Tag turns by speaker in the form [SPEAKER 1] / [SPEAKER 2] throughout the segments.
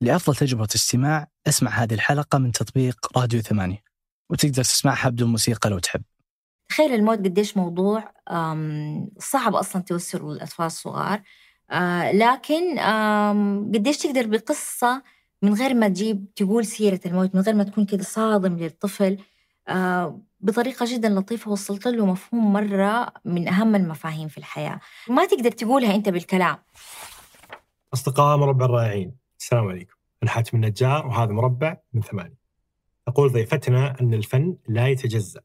[SPEAKER 1] لأفضل تجربة استماع أسمع هذه الحلقة من تطبيق راديو ثمانية وتقدر تسمعها بدون موسيقى لو تحب.
[SPEAKER 2] تخيل الموت قديش موضوع صعب أصلا توصله للأطفال الصغار. آه، لكن قديش تقدر بقصة من غير ما تجيب تقول سيرة الموت من غير ما تكون كذا صادم للطفل. آه، بطريقة جدا لطيفة وصلت له مفهوم مرة من أهم المفاهيم في الحياة. ما تقدر تقولها أنت بالكلام.
[SPEAKER 3] أصدقاء مربع الرائعين. السلام عليكم. أنا حاتم النجار وهذا مربع من ثمانية. تقول ضيفتنا أن الفن لا يتجزأ.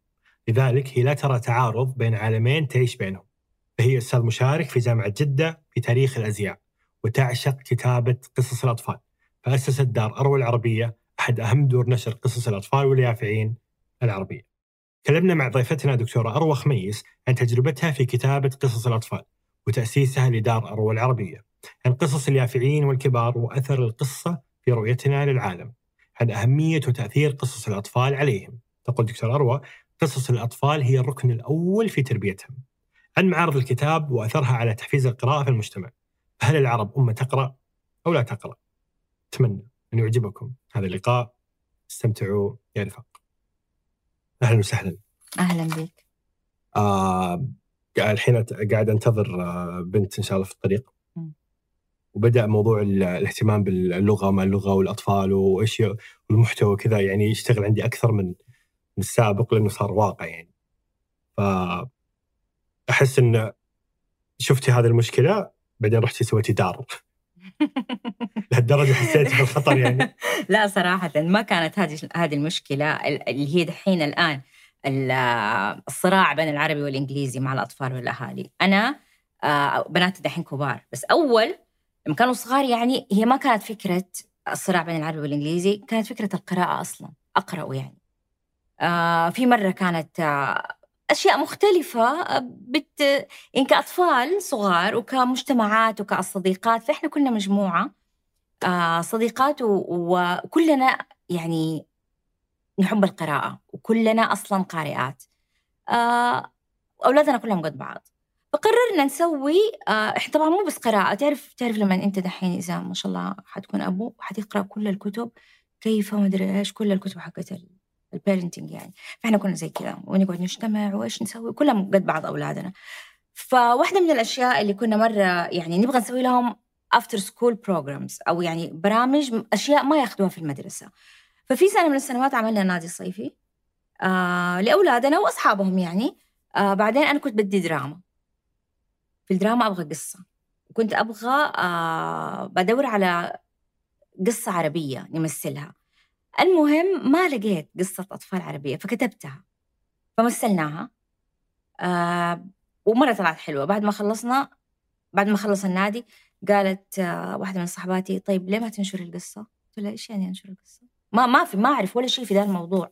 [SPEAKER 3] لذلك هي لا ترى تعارض بين عالمين تعيش بينهم. فهي أستاذ مشارك في جامعة جدة في تاريخ الأزياء وتعشق كتابة قصص الأطفال. فأسست دار أروى العربية أحد أهم دور نشر قصص الأطفال واليافعين العربية. تكلمنا مع ضيفتنا دكتورة أروى خميس عن تجربتها في كتابة قصص الأطفال وتأسيسها لدار أروى العربية. عن قصص اليافعين والكبار وأثر القصة في رؤيتنا للعالم. عن أهمية وتأثير قصص الأطفال عليهم. تقول دكتور أروى قصص الأطفال هي الركن الأول في تربيتهم. عن معارض الكتاب وأثرها على تحفيز القراءة في المجتمع. هل العرب أمة تقرأ أو لا تقرأ؟ أتمنى أن يعجبكم هذا اللقاء. استمتعوا يا رفاق. أهلا وسهلا.
[SPEAKER 2] أهلا بك.
[SPEAKER 3] آه الحين قاعد أنتظر آه، بنت إن شاء الله في الطريق. وبدأ موضوع الاهتمام باللغة مع اللغة والأطفال وايش والمحتوى كذا يعني يشتغل عندي أكثر من من السابق لأنه صار واقع يعني. ف أحس إن شفتي هذه المشكلة بعدين رحتي سويتي دار لهالدرجة حسيت بالخطر يعني.
[SPEAKER 2] لا صراحة ما كانت هذه هذه المشكلة اللي هي دحين الآن الصراع بين العربي والإنجليزي مع الأطفال والأهالي. أنا آه، بناتي دحين كبار بس أول لما كانوا صغار يعني هي ما كانت فكرة الصراع بين العربي والإنجليزي كانت فكرة القراءة أصلا أقرأ يعني. آه في مرة كانت آه أشياء مختلفة آه، بت يعني كأطفال صغار وكمجتمعات وكصديقات فإحنا كنا مجموعة آه صديقات وكلنا يعني نحب القراءة وكلنا أصلا قارئات. آه أولادنا كلهم قد بعض. فقررنا نسوي آه طبعا مو بس قراءة تعرف تعرف لما أنت دحين إذا ما شاء الله حتكون أبو حتقرأ كل الكتب كيف ما أدري إيش كل الكتب حقت البيرنتنج يعني. فإحنا كنا زي كذا ونقعد نجتمع وإيش نسوي كلهم قد بعض أولادنا. فواحدة من الأشياء اللي كنا مرة يعني نبغى نسوي لهم after school programs أو يعني برامج أشياء ما ياخذوها في المدرسة. ففي سنة من السنوات عملنا نادي صيفي آه لأولادنا وأصحابهم يعني. آه بعدين أنا كنت بدي دراما. في الدراما أبغى قصة. كنت أبغى آه بدور على قصة عربية نمثلها المهم ما لقيت قصة أطفال عربية فكتبتها. فمثلناها. آه ومرة طلعت حلوة. بعد ما خلصنا بعد ما خلص النادي قالت آه واحدة من صحباتي طيب ليه ما تنشر القصة؟ قلت لها إيش يعني أنشر القصة؟ ما ما في ما أعرف ولا شيء في ذا الموضوع.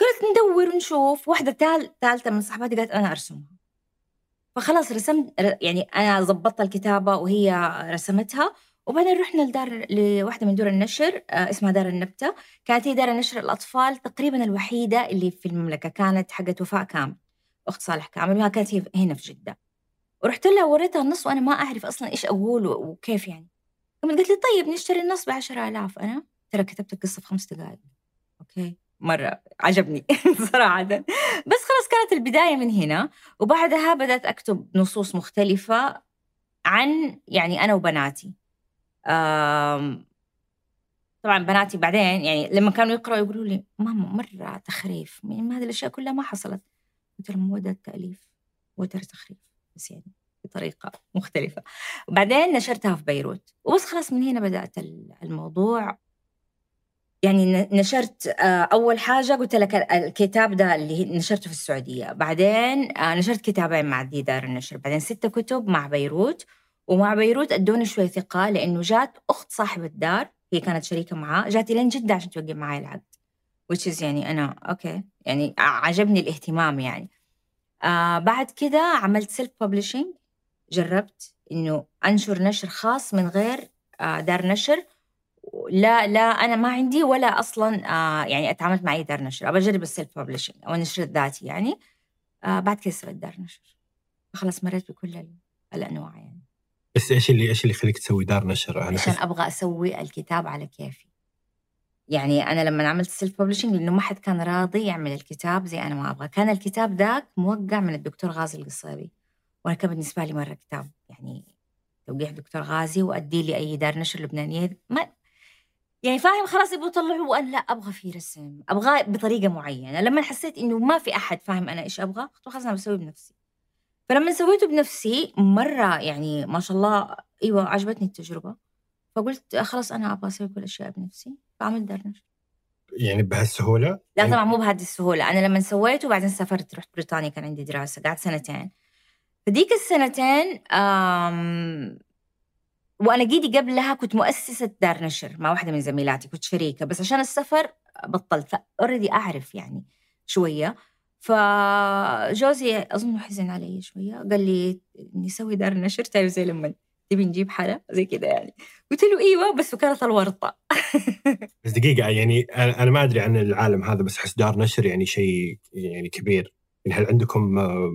[SPEAKER 2] قالت ندور ونشوف. واحدة ثالثة من صحباتي قالت أنا أرسمها. فخلاص رسمت يعني أنا ضبطت الكتابة وهي رسمتها وبعدين رحنا لدار لواحدة من دور النشر آه، اسمها دار النبتة. كانت هي دار النشر الأطفال تقريبا الوحيدة اللي في المملكة كانت حقت وفاء كامل أخت صالح كامل ما كانت هنا في جدة. ورحت لها وريتها النص وأنا ما أعرف أصلا إيش أقول وكيف يعني. قالت لي طيب نشتري النص ب 10000 أنا ترى كتبت القصة في خمس دقائق أوكي. مرة عجبني صراحة. بس خلاص كانت البداية من هنا وبعدها بدأت أكتب نصوص مختلفة عن يعني أنا وبناتي. طبعا بناتي بعدين يعني لما كانوا يقرأوا يقولوا لي ماما مرة تخريف يعني هذه الأشياء كلها ما حصلت. قلت لهم ده التأليف هو ده التخريف بس يعني بطريقة مختلفة. وبعدين نشرتها في بيروت. وبس خلاص من هنا بدأت الموضوع يعني نشرت آه، أول حاجة قلت لك الكتاب ده اللي نشرته في السعودية. بعدين آه، نشرت كتابين مع دي دار النشر. بعدين ستة كتب مع بيروت. ومع بيروت أدوني شوي ثقة لأنه جات أخت صاحب الدار هي كانت شريكة معاه جات لين جدة عشان توقف معي العقد. Which is يعني أنا أوكي. يعني عجبني الاهتمام يعني. آه بعد كده عملت self publishing جربت إنه أنشر نشر خاص من غير آه دار نشر. لا لا أنا ما عندي ولا أصلا آه يعني اتعاملت مع أي دار نشر. أبى أجرب ال self publishing أو النشر الذاتي يعني. آه بعد كده سويت دار نشر. خلاص مريت بكل الأنواع يعني.
[SPEAKER 3] بس إيش اللي إيش اللي يخليك تسوي دار نشر؟ أنا
[SPEAKER 2] عشان أبغى أسوي الكتاب على كيفي. يعني أنا لما عملت self publishing لأنه ما حد كان راضي يعمل الكتاب زي أنا ما أبغى. كان الكتاب ذاك موقع من الدكتور غازي القصيبي. وأنا كان بالنسبة لي مرة كتاب يعني توقيع دكتور غازي وأدي لي أي دار نشر لبنانية. ما يعني فاهم خلاص يبغوا يطلعوا وأنا لا أبغى في رسم أبغاه بطريقة معينة. لما حسيت إنه ما في أحد فاهم أنا إيش أبغى قلت خلاص أنا بسويه بنفسي. فلما سويته بنفسي مرة يعني ما شاء الله إيوه عجبتني التجربة. فقلت خلاص أنا أبغى أسوي كل الأشياء بنفسي فعملت دار نشر
[SPEAKER 3] يعني بهالسهولة؟
[SPEAKER 2] لا
[SPEAKER 3] يعني
[SPEAKER 2] طبعا مو بهذه السهولة. أنا لما سويته بعدين سافرت رحت بريطانيا كان عندي دراسة قعدت سنتين. فديك السنتين وأنا جيتي قبلها كنت مؤسسة دار نشر مع واحدة من زميلاتي كنت شريكة. بس عشان السفر بطلت فاوريدي أعرف يعني شوية. فجوزي أظن حزن علي شوية قال لي نسوي دار نشر تعرف زي لما تبي نجيب حلا؟ زي كذا يعني. قلت له إيوه بس وكانت الورطة.
[SPEAKER 3] بس دقيقة يعني أنا ما أدري عن العالم هذا بس أحس دار نشر يعني شيء يعني كبير. يعني هل عندكم آه،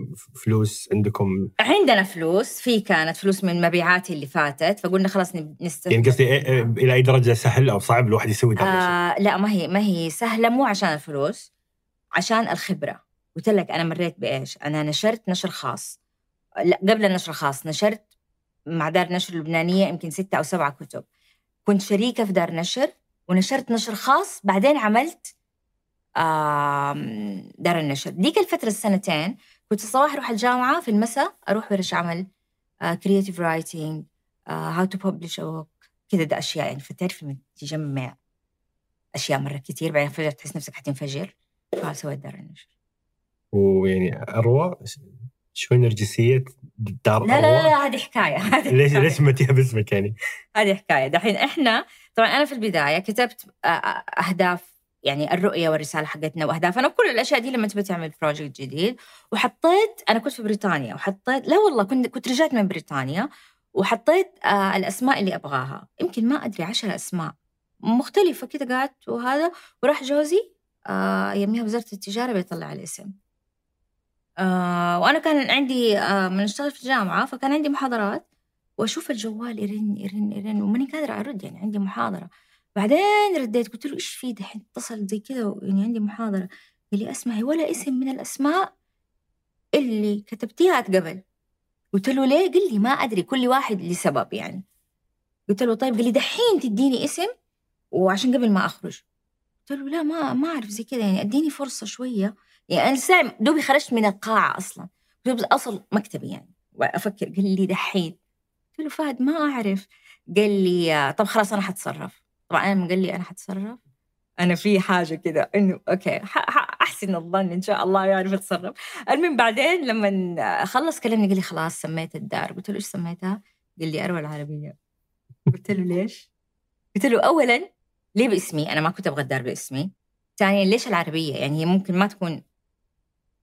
[SPEAKER 3] فلوس؟ عندكم؟
[SPEAKER 2] عندنا فلوس. في كانت فلوس من مبيعاتي اللي فاتت فقلنا خلاص نستثمر
[SPEAKER 3] يعني قصدي إيه- إيه إلى أي درجة سهل أو صعب الواحد يسوي نشر؟
[SPEAKER 2] آه لا ما هي ما هي سهلة مو عشان الفلوس عشان الخبرة. قلت لك أنا مريت بإيش؟ أنا نشرت نشر خاص. لا قبل النشر الخاص نشرت مع دار نشر لبنانية يمكن ستة أو سبعة كتب. كنت شريكة في دار نشر ونشرت نشر خاص بعدين عملت دار النشر ديك الفترة السنتين كنت الصباح أروح الجامعة في المساء أروح ورش عمل creative writing how to publish كذا ده أشياء يعني فتعرف لما تجمع أشياء مرة كثير بعدين فجأة تحس نفسك حتنفجر فسويت دار النشر
[SPEAKER 3] ويعني أروى شوي نرجسية دار
[SPEAKER 2] لا لا لا,
[SPEAKER 3] أروى؟
[SPEAKER 2] هذه حكاية هذه
[SPEAKER 3] ليش
[SPEAKER 2] حكاية.
[SPEAKER 3] ليش سميتيها باسمك يعني؟
[SPEAKER 2] هذه حكاية دحين إحنا طبعا أنا في البداية كتبت آه، آه، أهداف يعني الرؤية والرسالة حقتنا وأهدافنا. وكل الأشياء دي لما تبي تعمل project جديد وحطيت أنا كنت في بريطانيا وحطيت لا والله كنت كنت رجعت من بريطانيا وحطيت آه الأسماء اللي أبغاها. يمكن ما أدري عشر أسماء مختلفة كذا قعدت وهذا وراح جوزي آه يميها وزارة التجارة بيطلع الاسم. آه وأنا كان عندي آه من أشتغل في الجامعة فكان عندي محاضرات وأشوف الجوال يرن يرن يرن وماني قادرة أرد يعني عندي محاضرة. بعدين رديت قلت له إيش في؟ دحين اتصل زي كذا يعني عندي محاضرة. قال لي أسمعي ولا اسم من الأسماء اللي كتبتيها اتقبل قلت له ليه؟ قال لي ما أدري كل واحد لسبب يعني. قلت له طيب قال لي دحين تديني اسم وعشان قبل ما أخرج. قلت له لا ما ما أعرف زي كذا يعني. أديني فرصة شوية. يعني أنا ساعة دوبي خرجت من القاعة أصلا. أصل مكتبي يعني. وأفكر قال لي دحين. قلت له فهد ما أعرف. قال لي طب خلاص أنا حتصرف. طبعا أنا لما قال لي أنا حتصرف أنا في حاجة كده إنه أوكي أحسن الظن إن شاء الله يعرف يتصرف المهم بعدين لما خلص كلمني قال لي خلاص سميت الدار قلت له إيش سميتها؟ قال لي اروى العربية قلت له ليش؟ قلت له اولا ليه باسمي؟ أنا ما كنت أبغى الدار باسمي. ثانيا ليش العربية؟ يعني هي ممكن ما تكون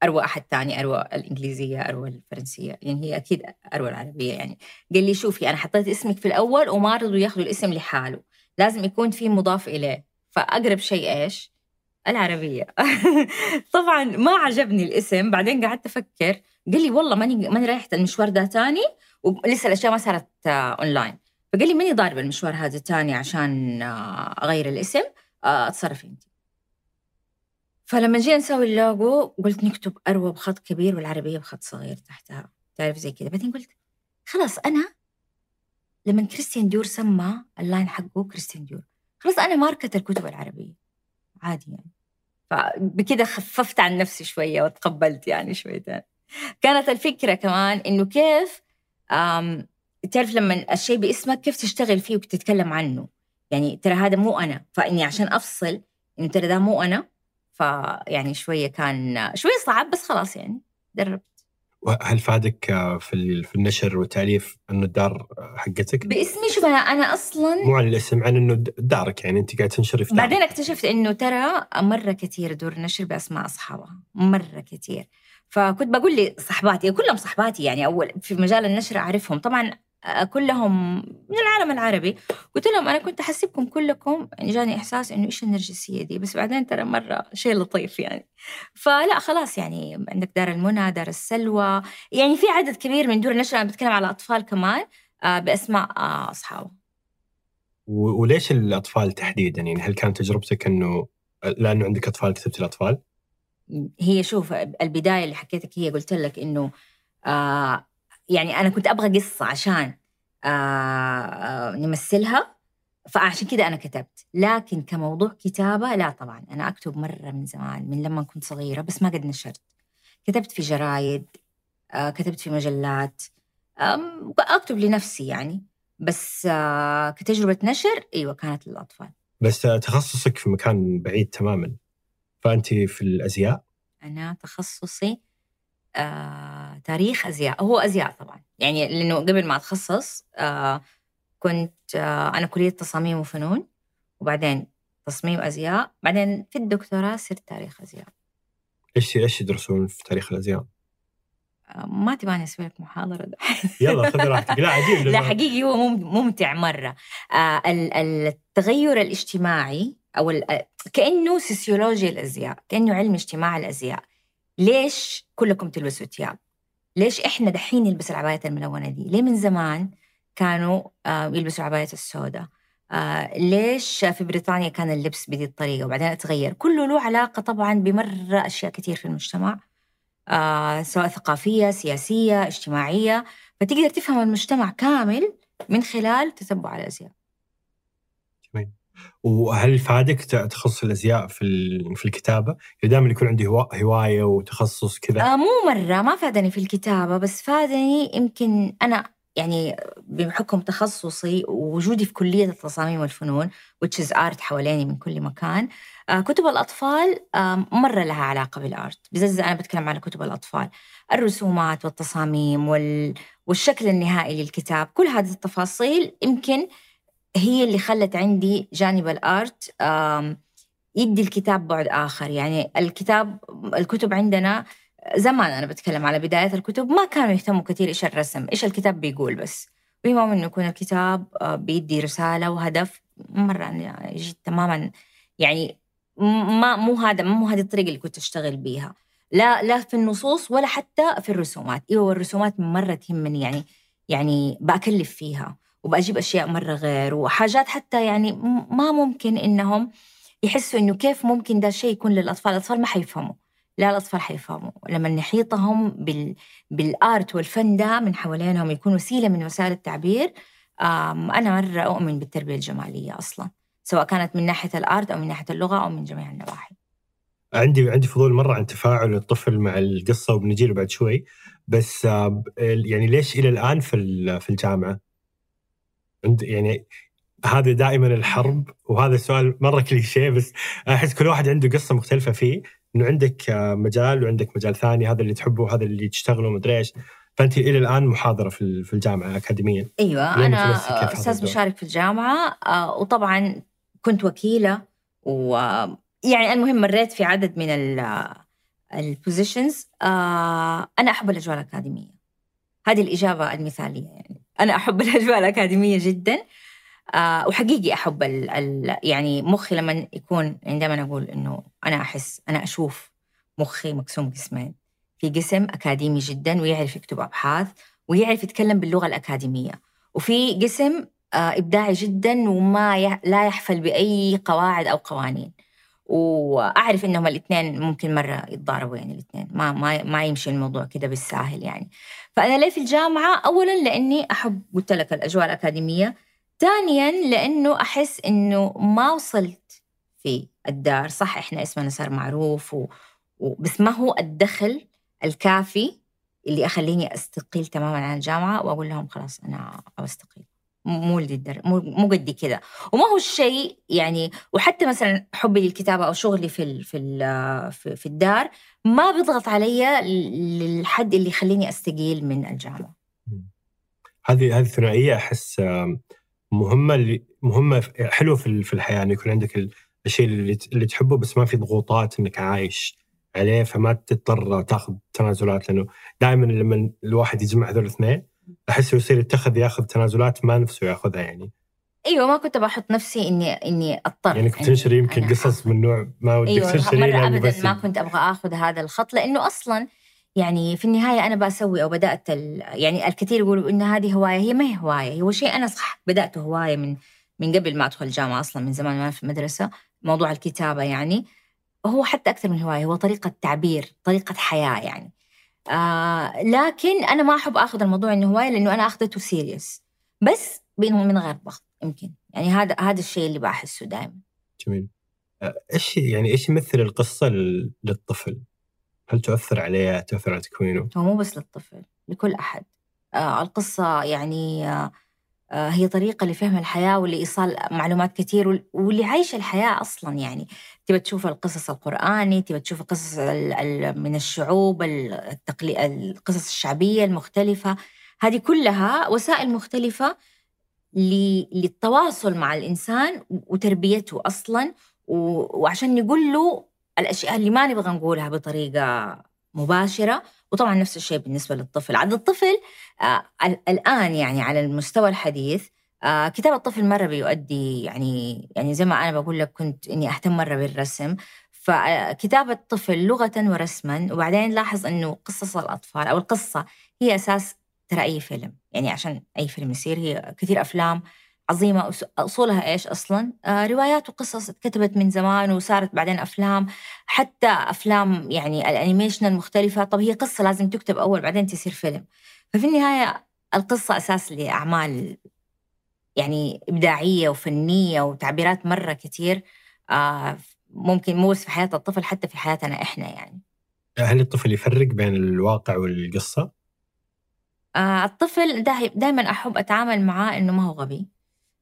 [SPEAKER 2] اروى أحد ثاني اروى الإنجليزية اروى الفرنسية يعني هي أكيد اروى العربية يعني قال لي شوفي أنا حطيت اسمك في الأول وما رضوا ياخذوا الاسم لحاله لازم يكون في مضاف إليه. فأقرب شيء إيش؟ العربية. طبعا ما عجبني الاسم. بعدين قعدت أفكر. قال لي والله ماني ماني رايحة المشوار ده تاني ولسه الأشياء ما صارت آه، اونلاين فقال لي ماني ضاربه المشوار هذا تاني عشان آه، أغير الاسم آه، اتصرفي انت فلما جينا نسوي اللوجو قلت نكتب أروى بخط كبير والعربية بخط صغير تحتها. تعرف زي كذا. بعدين قلت خلاص أنا لما كريستيان ديور سمى ال line حقه كريستيان ديور. خلاص أنا ماركة الكتب العربية. عادي يعني. فبكده خففت عن نفسي شوية وتقبلت يعني شويتين. كانت الفكرة كمان إنه كيف تعرف لما الشيء باسمك كيف تشتغل فيه وتتكلم عنه. يعني ترى هذا مو أنا. فإني عشان أفصل إنه ترى ده مو أنا. فيعني شوية كان شوية صعب بس خلاص يعني. دربت.
[SPEAKER 3] هل فادك آه، في في النشر والتاليف إنه الدار آه، حقتك؟
[SPEAKER 2] باسمي شوف أنا أنا أصلا
[SPEAKER 3] مو عن الاسم عن إنه دارك يعني أنت قاعد تنشري في دارك.
[SPEAKER 2] بعدين اكتشفت إنه ترى مرة كثير دور نشر بأسماء أصحابها مرة كثير فكنت بقول لي صحباتي كلهم صحباتي يعني أول في مجال النشر أعرفهم طبعا كلهم من العالم العربي. قلت لهم أنا كنت أحسبكم كلكم يعني جاني إحساس إنه إيش النرجسية دي. بس بعدين ترى مرة شيء لطيف يعني. فلا خلاص يعني عندك دار المنى دار السلوى. يعني في عدد كبير من دور النشر أنا بتكلم على اطفال كمان؟ آه، بأسماء آه، اصحابه
[SPEAKER 3] وليش الأطفال تحديدا؟ يعني هل كانت تجربتك إنه لأنه عندك أطفال كتبت الأطفال؟
[SPEAKER 2] هي شوف البداية اللي حكيتك هي قلت لك إنه آه يعني أنا كنت أبغى قصة عشان آه آه نمثلها فعشان كده أنا كتبت. لكن كموضوع كتابة لا طبعا. أنا أكتب مرة من زمان من لما كنت صغيرة بس ما قد نشرت. كتبت في جرايد آه كتبت في مجلات أكتب لنفسي يعني. بس كتجربة نشر إيوه كانت للأطفال.
[SPEAKER 3] بس تخصصك في مكان بعيد تماما. فانت في الأزياء؟
[SPEAKER 2] أنا تخصصي آه، تاريخ أزياء هو أزياء طبعا. يعني لأنه قبل ما أتخصص آه، كنت آه، أنا كلية تصاميم وفنون وبعدين تصميم أزياء بعدين في الدكتوراه صرت تاريخ أزياء.
[SPEAKER 3] إيش إيش يدرسون في تاريخ الأزياء؟
[SPEAKER 2] آه، ما تبغاني أسوي لك محاضرة. ده.
[SPEAKER 3] يلا خذ راحتك. لا عجيب
[SPEAKER 2] لا حقيقي هو مم- ممتع ال- التغير الاجتماعي أو ال- كأنه سوسيولوجيا الأزياء كأنه علم اجتماع الأزياء. ليش كلكم تلبسوا ثياب؟ ليش إحنا دحين نلبس العبايات الملونة دي؟ ليه من زمان كانوا آه، يلبسوا العبايات السوداء؟ آه، ليش في بريطانيا كان اللبس بهذه الطريقة وبعدين اتغير؟ كله له علاقة طبعا بمرة أشياء كثير في المجتمع آه، سواء ثقافية سياسية اجتماعية فتقدر تفهم المجتمع كامل من خلال تتبع الأزياء.
[SPEAKER 3] وهل فادك تخصص الأزياء في في الكتابة؟ دائما يكون عندي هوا- هواية وتخصص كذا.
[SPEAKER 2] آه مو مرة ما فادني في الكتابة بس فادني يمكن أنا يعني بحكم تخصصي ووجودي في كلية التصاميم والفنون which is art حواليني من كل مكان آه كتب الأطفال آه مرة لها علاقة بالآرت بالذات أنا بتكلم على كتب الأطفال. الرسومات والتصاميم وال... والشكل النهائي للكتاب كل هذه التفاصيل يمكن هي اللي خلت عندي جانب الآرت آم، يدي الكتاب بعد آخر. يعني الكتاب الكتب عندنا زمان أنا بتكلم على بداية الكتب ما كانوا يهتموا كثير إيش الرسم إيش الكتاب بيقول بس. بما إنه يكون الكتاب آه، بيدي رسالة وهدف مرة أنا جيت تماما. يعني ما مو هذا مو هذه الطريقة اللي كنت أشتغل بيها. لا لا في النصوص ولا حتى في الرسومات. أيوه الرسومات مرة تهمني يعني يعني بأكلف فيها. وبأجيب أشياء مرة غير وحاجات حتى يعني ما ممكن إنهم يحسوا إنه كيف ممكن ده الشيء يكون للأطفال الأطفال ما حيفهموا. لا الأطفال حيفهموا. لما نحيطهم بال... بالآرت والفن ده من حوالينهم يكون وسيلة من وسائل التعبير آم، أنا مرة أؤمن بالتربية الجمالية أصلا سواء كانت من ناحية الآرت أو من ناحية اللغة أو من جميع النواحي.
[SPEAKER 3] عندي عندي فضول مرة عن تفاعل الطفل مع القصة وبنجي له بعد شوي بس آه، يعني ليش إلى الآن في في الجامعة؟ يعني هذا دائما الحرب وهذا السؤال مرة كليشيه بس أحس كل واحد عنده قصة مختلفة فيه إنه عندك آه، مجال وعندك مجال ثاني هذا اللي تحبه وهذا اللي تشتغله ومدري إيش. فأنت إلى الآن محاضرة في ال- في الجامعة اكاديميا. أيوه
[SPEAKER 2] أنا
[SPEAKER 3] أستاذ؟
[SPEAKER 2] مشارك في الجامعة آه، وطبعا كنت وكيلة و يعني المهم مريت في عدد من ال positions أنا أحب الأجواء الأكاديمية. هذه الإجابة المثالية يعني. أنا أحب الأجواء الأكاديمية جدا. آه، وحقيقي أحب ال ال يعني مخي لما يكون عندما أقول إنه أنا أحس أنا أشوف مخي مقسوم قسمين. في قسم أكاديمي جدا ويعرف يكتب أبحاث ويعرف يتكلم باللغة الأكاديمية. وفي قسم آه، إبداعي جدا وما. لا يحفل بأي قواعد أو قوانين. وأعرف إنهم الاثنين ممكن مرة يتضاربوا يعني الاثنين. ما ما ما يمشي الموضوع كده بالساهل يعني. فأنا ليه في الجامعة؟ اولا لأني أحب قلت لك الأجواء الأكاديمية. ثانيا لأنه أحس إنه ما وصلت في الدار. صح إحنا اسمنا صار معروف و... و... بس ما هو الدخل الكافي اللي اخليني أستقيل تماما عن الجامعة وأقول لهم خلاص أنا أستقيل. مو. مو قدي كذا. وما هو الشيء يعني وحتى مثلا حبي للكتابة أو شغلي في ال... في ال... في, الدار ما بيضغط علي للحد اللي يخليني أستقيل من الجامعة.
[SPEAKER 3] هذه هذه الثنائيه أحس مهمة مهمة حلوة في ال- في الحياة. انه يكون عندك ال- الشيء اللي اللي تحبه بس ما في ضغوطات إنك عايش عليه فما تضطر تاخذ تنازلات لأنه دائما لما الواحد يجمع هذول الاثنين أحس يصير يتخذ ياخذ تنازلات ما نفسه ياخذها يعني
[SPEAKER 2] أيوه ما كنت بحط نفسي إني إني أضطر
[SPEAKER 3] يعني كنت تنشري يمكن قصص. من نوع ما ودك
[SPEAKER 2] أيوه
[SPEAKER 3] تنشري
[SPEAKER 2] مرة
[SPEAKER 3] لأنه
[SPEAKER 2] ابدا
[SPEAKER 3] بس
[SPEAKER 2] ما كنت أبغى آخذ هذا الخط لأنه أصلا يعني في النهاية أنا بسوي أو بدأت. يعني الكثير يقولوا إن هذه هواية هي ما هي هواية هو شيء أنا صح بدأته هواية من من قبل ما أدخل الجامعة أصلا من زمان وأنا في المدرسة موضوع الكتابة يعني هو حتى أكثر من هواية هو طريقة تعبير طريقة حياة يعني آه لكن أنا ما أحب أخذ الموضوع إنه هواية لأنه أنا أخذته سيريس بس من غير ضغط يمكن. يعني هذا هذا الشيء اللي بحسه دائما.
[SPEAKER 3] جميل. إيش يعني إيش يمثل القصة للطفل؟ هل تؤثر عليه تؤثر على تكوينه؟
[SPEAKER 2] هو مو بس للطفل لكل أحد. آه القصة يعني آه آه هي طريقة لفهم الحياة ولإيصال معلومات كثير واللي عايش الحياة أصلا يعني تبى تشوف القصص القرآني تبى تشوف القصص من الشعوب. القصص الشعبية المختلفة هذه كلها وسائل مختلفة للتواصل مع الإنسان وتربيته أصلا وعشان نقول له الأشياء اللي ما نبغى نقولها بطريقة مباشرة وطبعا نفس الشيء بالنسبة للطفل. عاد الطفل آه الآن يعني على المستوى الحديث آه كتاب الطفل مرة بيؤدي يعني يعني زي ما أنا بقول لك كنت إني أهتم مرة بالرسم. فكتابة الطفل لغة ورسما وبعدين لاحظ إنه قصص الأطفال أو القصة هي أساس ترى أي فيلم. يعني عشان أي فيلم يصير هي كثير أفلام عظيمة أصولها إيش أصلا؟ آه روايات وقصص اتكتبت من زمان وصارت بعدين أفلام حتى أفلام يعني الأنيميشن المختلفة. طب هي قصة لازم تكتب أول بعدين تصير فيلم. ففي النهاية القصة أساس لأعمال يعني إبداعية وفنية وتعبيرات مرة كثير آه ممكن مو بس في حياة الطفل حتى في حياتنا إحنا يعني.
[SPEAKER 3] هل الطفل يفرق بين الواقع والقصة؟
[SPEAKER 2] آه الطفل دائما أحب أتعامل معاه إنه ما هو غبي.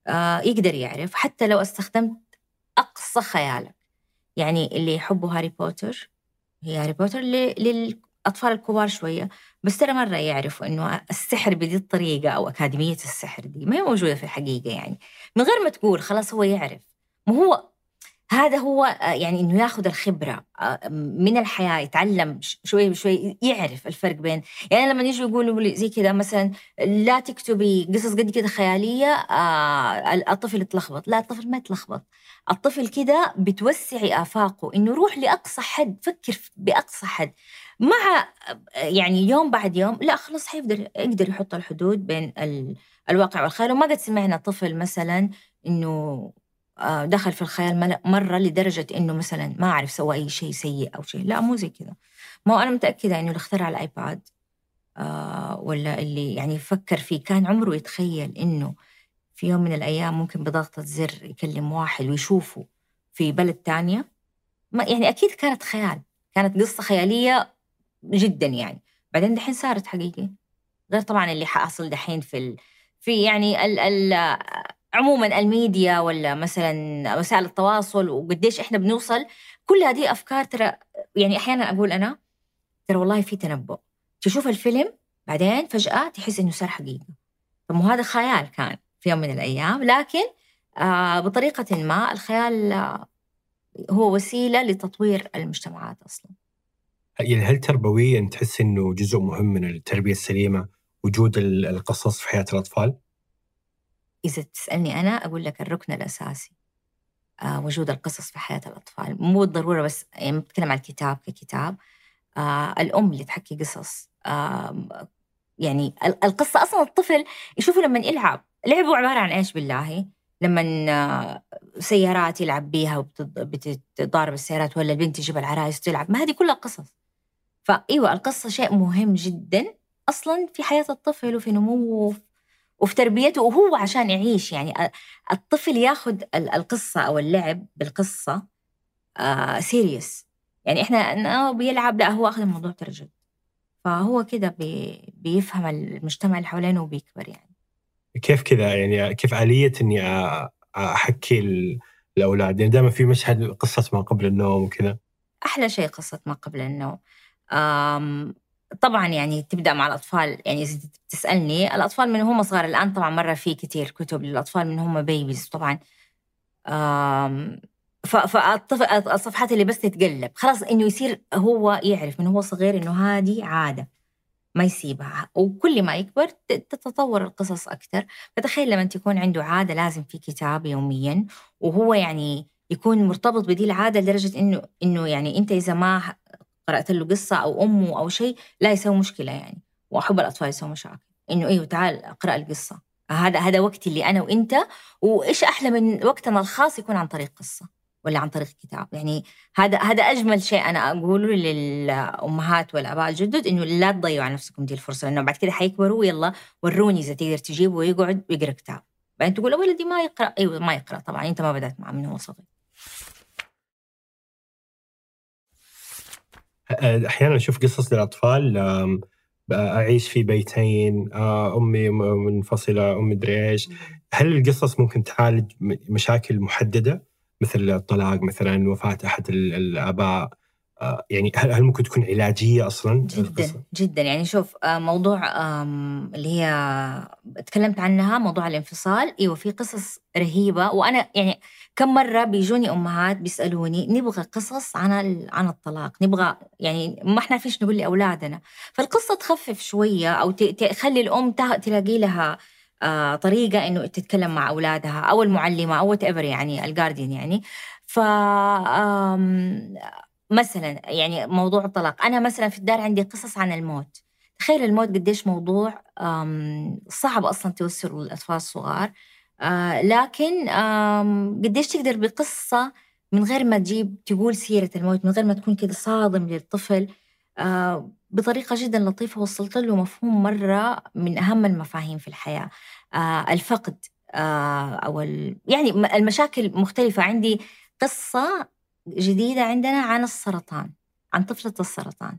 [SPEAKER 2] آه يقدر يعرف حتى لو استخدمت أقصى خيالك يعني اللي يحبوا هاري بوتر هي هاري بوتر للأطفال الكبار شوية بس ترى مرة يعرفوا إنه السحر بذي الطريقة أو أكاديمية السحر دي ما هي موجودة في الحقيقة يعني. من غير ما تقول خلاص هو يعرف ما هو هذا هو آه، يعني إنه ياخذ الخبرة آه، من الحياة يتعلم شوي بشوي يعرف الفرق بين يعني لما يجوا يقولوا لي زي كذا مثلا لا تكتبي قصص قد كذا خيالية آه الطفل يتلخبط. لا الطفل ما يتلخبط. الطفل كذا بتوسعي آفاقه إنه روح لأقصى حد فكر بأقصى حد. مع يعني يوم بعد يوم لا خلاص حيقدر يقدر يحط الحدود بين الواقع والخيال. وما قد سمعنا طفل مثلا إنه دخل في الخيال مرة لدرجة إنه مثلا ما أعرف سوى أي شيء سيء أو شيء. لا مو زي كذا ما هو أنا متأكدة إنه اللي اخترع الآيباد آه ولا اللي يعني فكر فيه كان عمره يتخيل إنه في يوم من الأيام ممكن بضغطة زر يكلم واحد ويشوفه في بلد تانية. ما يعني أكيد كانت خيال كانت قصة خيالية جدا يعني. بعدين دحين صارت حقيقي. غير طبعا اللي حأصل دحين في ال... في يعني ال... ال... عموما الميديا ولا مثلا وسائل التواصل وقديش إحنا بنوصل كل هذه أفكار ترى يعني أحيانا أقول أنا ترى والله في تنبؤ. تشوف الفيلم بعدين فجأة تحس إنه صار حقيقة. طب هذا خيال كان في يوم من الأيام لكن آه بطريقة ما الخيال آه هو وسيلة لتطوير المجتمعات أصلا.
[SPEAKER 3] يعني هل تربويا تحس إنه جزء مهم من التربية السليمة وجود القصص في حياة الأطفال؟
[SPEAKER 2] إذا تسألني أنا أقول لك الركن الأساسي آه وجود القصص في حياة الأطفال. مو بالضرورة بس يعني بتكلم عن الكتاب ككتاب. آه الأم اللي تحكي قصص. آه يعني القصة أصلا الطفل يشوفه لما يلعب. لعبه عبارة عن إيش بالله؟ لما آه، سيارات يلعب بيها وبتضارب السيارات ولا البنت تجيب العرايس تلعب. ما هذه كلها قصص. فأيوة القصة شيء مهم جدا أصلا في حياة الطفل وفي نموه وفي تربيته وهو عشان يعيش يعني الطفل ياخذ القصة أو اللعب بالقصة آه serious يعني إحنا بيلعب لا هو أخذ الموضوع ترى جد فهو كده بي بيفهم المجتمع اللي حوالينه وبيكبر يعني.
[SPEAKER 3] كيف كذا يعني كيف آلية إني أحكي الأولاد؟ يعني دائما في مشهد قصة ما قبل النوم وكذا.
[SPEAKER 2] أحلى شيء قصة ما قبل النوم. طبعا يعني تبدأ مع الأطفال يعني إذا تسألني الأطفال من هم صغار الآن طبعا مرة في كثير كتب للأطفال من هم babies طبعا. فالصفحات اللي بس تتقلب. خلاص إنه يصير هو يعرف من هو صغير إنه هذه عادة ما يسيبها. وكل ما يكبر تتطور القصص أكثر فتخيل لما تكون عنده عادة لازم في كتاب يوميا وهو يعني يكون مرتبط بدي العادة لدرجة إنه إنه يعني أنت إذا ما قرأت له قصة أو أمه أو شيء لا يسوي مشكلة يعني. وأحب الأطفال يسووا مشاكل. إنه أيوه تعال أقرأ القصة. هذا هذا وقتي اللي أنا وإنت. وإيش أحلى من وقتنا الخاص يكون عن طريق قصة ولا عن طريق كتاب؟ يعني هذا هذا أجمل شيء أنا أقوله للأمهات والآباء الجدد إنه لا تضيعوا على نفسكم دي الفرصة لأنه بعد كده حيكبروا يلا وروني إذا تقدر تجيبه ويقعد ويقرأ كتاب. بعدين تقول ولدي ما يقرأ. أيوه ما يقرأ طبعا أنت ما بدأت معه من هو صغير.
[SPEAKER 3] أحيانا أشوف قصص للأطفال أعيش في بيتين أمي منفصلة أمي ادري إيش هل القصص ممكن تعالج مشاكل محددة؟ مثل الطلاق مثلا وفاة أحد الآباء. يعني هل ممكن تكون علاجية أصلا؟
[SPEAKER 2] جدا؟ جدا. يعني شوف آه، موضوع اللي هي تكلمت عنها موضوع الانفصال. إيوه في قصص رهيبة. وأنا يعني كم مرة بيجوني أمهات بيسألوني نبغى قصص عن عن الطلاق. نبغى يعني ما إحنا فيش نقول لأولادنا. فالقصة تخفف شوية أو تخلي الأم تلاقي لها آه طريقة إنه تتكلم مع أولادها أو المعلمة أو وات يعني الجاردين يعني. ف مثلا يعني موضوع الطلاق. أنا مثلا في الدار عندي قصص عن الموت. تخيل الموت قديش موضوع صعب أصلا توصله للأطفال الصغار. آه لكن قديش تقدر بقصة من غير ما تجيب تقول سيرة الموت من غير ما تكون كده صادم للطفل. آه بطريقة جدا لطيفة وصلت له مفهوم مرة من أهم المفاهيم في الحياة. آه الفقد أو يعني المشاكل مختلفة. عندي قصة جديدة عندنا عن السرطان عن طفلة السرطان.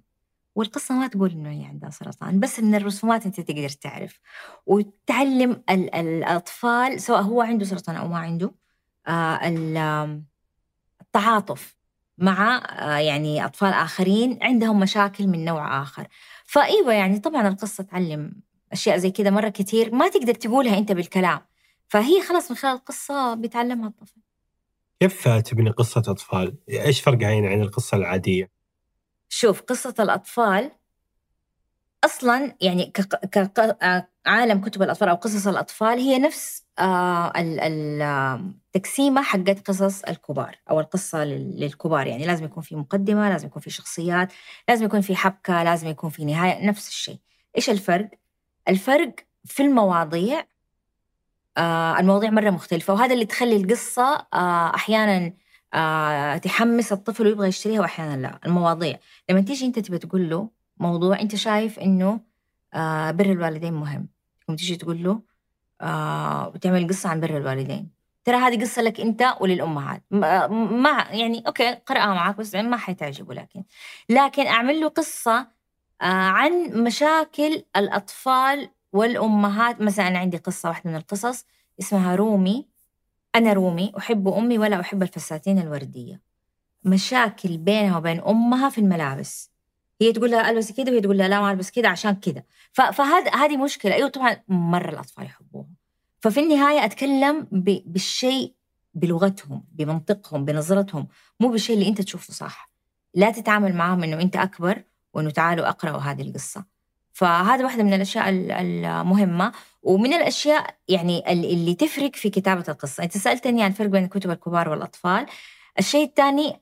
[SPEAKER 2] والقصة ما تقول إنه هي عندها سرطان بس من الرسومات أنت تقدر تعرف. وتعلم الأطفال سواء هو عنده سرطان أو ما عنده آه، التعاطف مع آه، يعني أطفال آخرين عندهم مشاكل من نوع آخر. فأيوة يعني طبعا القصة تعلم أشياء زي كذا مرة كثير ما تقدر تقولها أنت بالكلام. فهي خلاص من خلال القصة بيتعلمها الطفل.
[SPEAKER 3] كيف تبني قصة أطفال؟ إيش فرقها يعني عن القصة العادية؟
[SPEAKER 2] شوف قصة الأطفال أصلا يعني كعالم كتب الأطفال أو قصص الأطفال هي نفس آه، التقسيمة حقت قصص الكبار أو القصة للكبار يعني لازم يكون في مقدمة لازم يكون في شخصيات لازم يكون في حبكة لازم يكون في نهاية نفس الشيء إيش الفرق؟ الفرق في المواضيع آه المواضيع مرة مختلفة وهذا اللي تخلي القصة آه أحيانا آه تحمس الطفل ويبغى يشتريها واحيانا لا المواضيع. لما تيجي أنت تبي تقول له موضوع أنت شايف إنه آه بر الوالدين مهم. تقوم تيجي تقول له آه بتعمل قصة عن بر الوالدين. ترى هذه قصة لك أنت وللأمهات. ما يعني أوكي قرأها معك بس ما حتعجبه لكن لكن أعمل له قصة آه عن مشاكل الأطفال والأمهات مثلا أنا عندي قصة واحدة من القصص اسمها رومي. أنا رومي أحب أمي ولا أحب الفساتين الوردية. مشاكل بينها وبين أمها في الملابس. هي تقول لها البسي كده وهي تقول لها لا ما ألبس كده عشان كده فهذا هذه مشكلة. أيوه طبعا مرة الأطفال يحبوها. ففي النهاية أتكلم بالشيء بلغتهم بمنطقهم بنظرتهم. مو بالشيء اللي أنت تشوفه صح. لا تتعامل معاهم إنه أنت أكبر وإنه تعالوا أقرأوا هذه القصة. فهذا واحدة من الأشياء المهمة. ومن الأشياء يعني اللي تفرق في كتابة القصة. أنت سألتني عن الفرق بين الكتب الكبار والأطفال. الشيء الثاني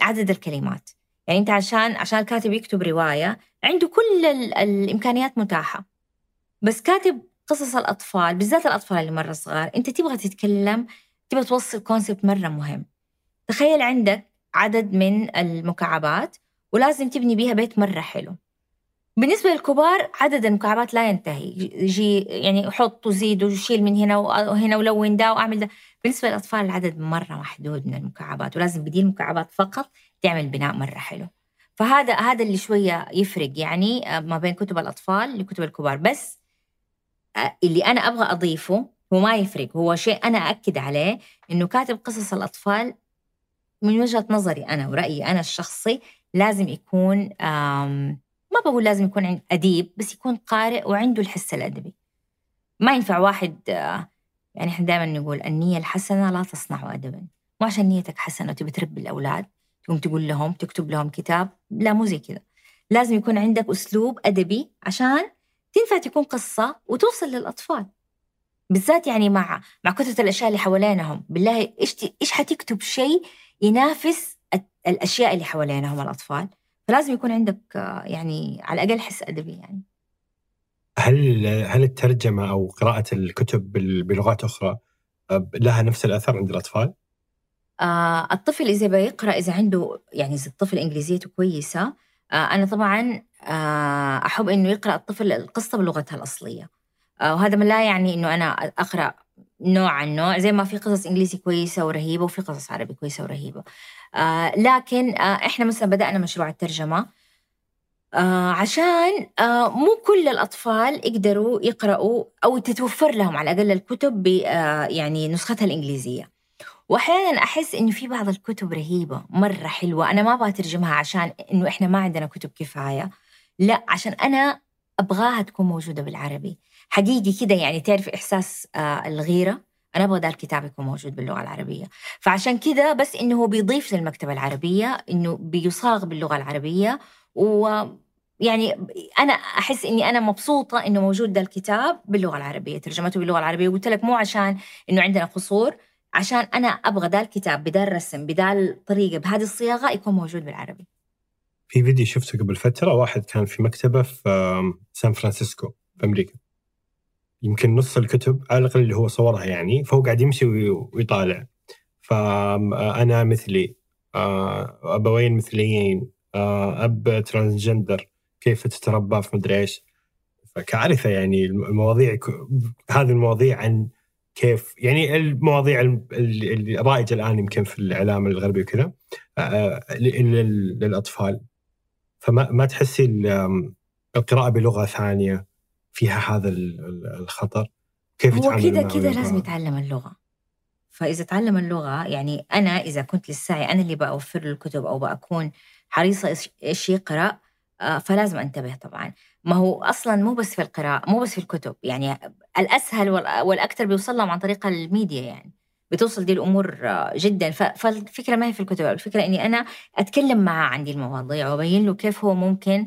[SPEAKER 2] عدد الكلمات. يعني أنت عشان عشان الكاتب يكتب رواية عنده كل الإمكانيات متاحة. بس كاتب قصص الأطفال بالذات الأطفال اللي مرة صغار أنت تبغى تتكلم تبغى توصل كونسبت مرة مهم. تخيل عندك عدد من المكعبات ولازم تبني بيها بيت مرة حلو. بالنسبة للكبار عدد المكعبات لا ينتهي. يجي يعني حط وزيد وشيل من هنا وهنا ولون ده وأعمل ده. بالنسبة للأطفال العدد مرة محدود من المكعبات ولازم بدي المكعبات فقط تعمل بناء مرة حلو. فهذا هذا اللي شوية يفرق يعني آه، ما بين كتب الأطفال لكتب الكبار. بس آه، اللي أنا أبغى أضيفه هو ما يفرق. هو شيء أنا أكد عليه إنه كاتب قصص الأطفال من وجهة نظري أنا ورأيي أنا الشخصي لازم يكون ما بقول لازم يكون أديب بس يكون قارئ وعنده الحس الأدبي. ما ينفع واحد يعني إحنا دائما نقول النية الحسنة لا تصنع أدبا. مو عشان نيتك حسنة وتبي تربي الأولاد تقوم تقول لهم تكتب لهم كتاب لا مو زي كذا. لازم يكون عندك أسلوب أدبي عشان تنفع تكون قصة وتوصل للأطفال. بالذات يعني مع مع كثرة الأشياء اللي حوالينهم. بالله إيش إيش حتكتب شيء ينافس الأشياء اللي حوالينهم الأطفال؟ فلازم يكون عندك يعني على الأقل حس أدبي يعني.
[SPEAKER 3] هل هل الترجمة أو قراءة الكتب بلغات أخرى آه، لها نفس الأثر عند الأطفال؟
[SPEAKER 2] آه الطفل إذا بيقرأ إذا عنده يعني إذا الطفل إنجليزيته كويسة آه أنا طبعا آه أحب إنه يقرأ الطفل القصة بلغتها الأصلية. آه وهذا ما لا يعني إنه أنا أقرأ نوع عن نوع زي ما في قصص إنجليزي كويسة ورهيبة وفي قصص عربي كويسة ورهيبة. آه لكن آه إحنا مثلا بدأنا مشروع الترجمة آه عشان مو كل الأطفال يقدروا يقرأوا أو تتوفر لهم على الأقل الكتب يعني نسختها الإنجليزية. واحيانا أحس إنه في بعض الكتب رهيبة مرة حلوة أنا ما أبغى أترجمها عشان إنه إحنا ما عندنا كتب كفاية لا عشان أنا أبغاها تكون موجودة بالعربي. حقيقي كده يعني تعرف إحساس الغيرة؟ أنا ذا الكتاب يكون موجود باللغة العربية. فعشان كده بس إنه هو بيضيف للمكتبة العربية إنه بيصاغ باللغة العربية و يعني أنا أحس إني أنا مبسوطة إنه موجود ده الكتاب باللغة العربية ترجمته باللغة العربية. وقلت لك مو عشان إنه عندنا قصور عشان أنا أبغى ذا الكتاب بدا الرسم بدا الطريقة بهذه الصياغة يكون موجود بالعربي.
[SPEAKER 3] في فيديو شفته قبل فترة واحد كان في مكتبة في سان فرانسيسكو في أمريكا. يمكن نص الكتب على الأقل اللي هو صورها يعني فهو قاعد يمشي وي- ويطالع. فانا مثلي آه، ابوين مثليين؟ آه، أب transgender كيف تتربى؟ في مدري إيش. فكارثه يعني المواضيع هذه المواضيع عن كيف يعني المواضيع الم- ال- الرائجه الآن يمكن في الإعلام الغربي وكذا آه، للأطفال. فما ما تحسي ال- القراءة بلغة ثانية؟ فيها هذا ال- ال- الخطر كيف
[SPEAKER 2] هو كده كده
[SPEAKER 3] الأطفال؟
[SPEAKER 2] لازم يتعلم اللغة. فإذا تعلم اللغة يعني أنا إذا كنت للسعي أنا اللي بأوفر له الكتب أو بأكون حريصة إيش- إيش يقرأ آه، فلازم أنتبه طبعا. ما هو أصلا مو بس في القراءة مو بس في الكتب يعني الأسهل وال- والأكثر بيوصل لهم عن طريق الميديا يعني. بتوصل دي الأمور آه، جدا. ف- فالفكرة ما هي في الكتب الفكرة إني أنا أتكلم معاه عن دي المواضيع وأبين له كيف هو ممكن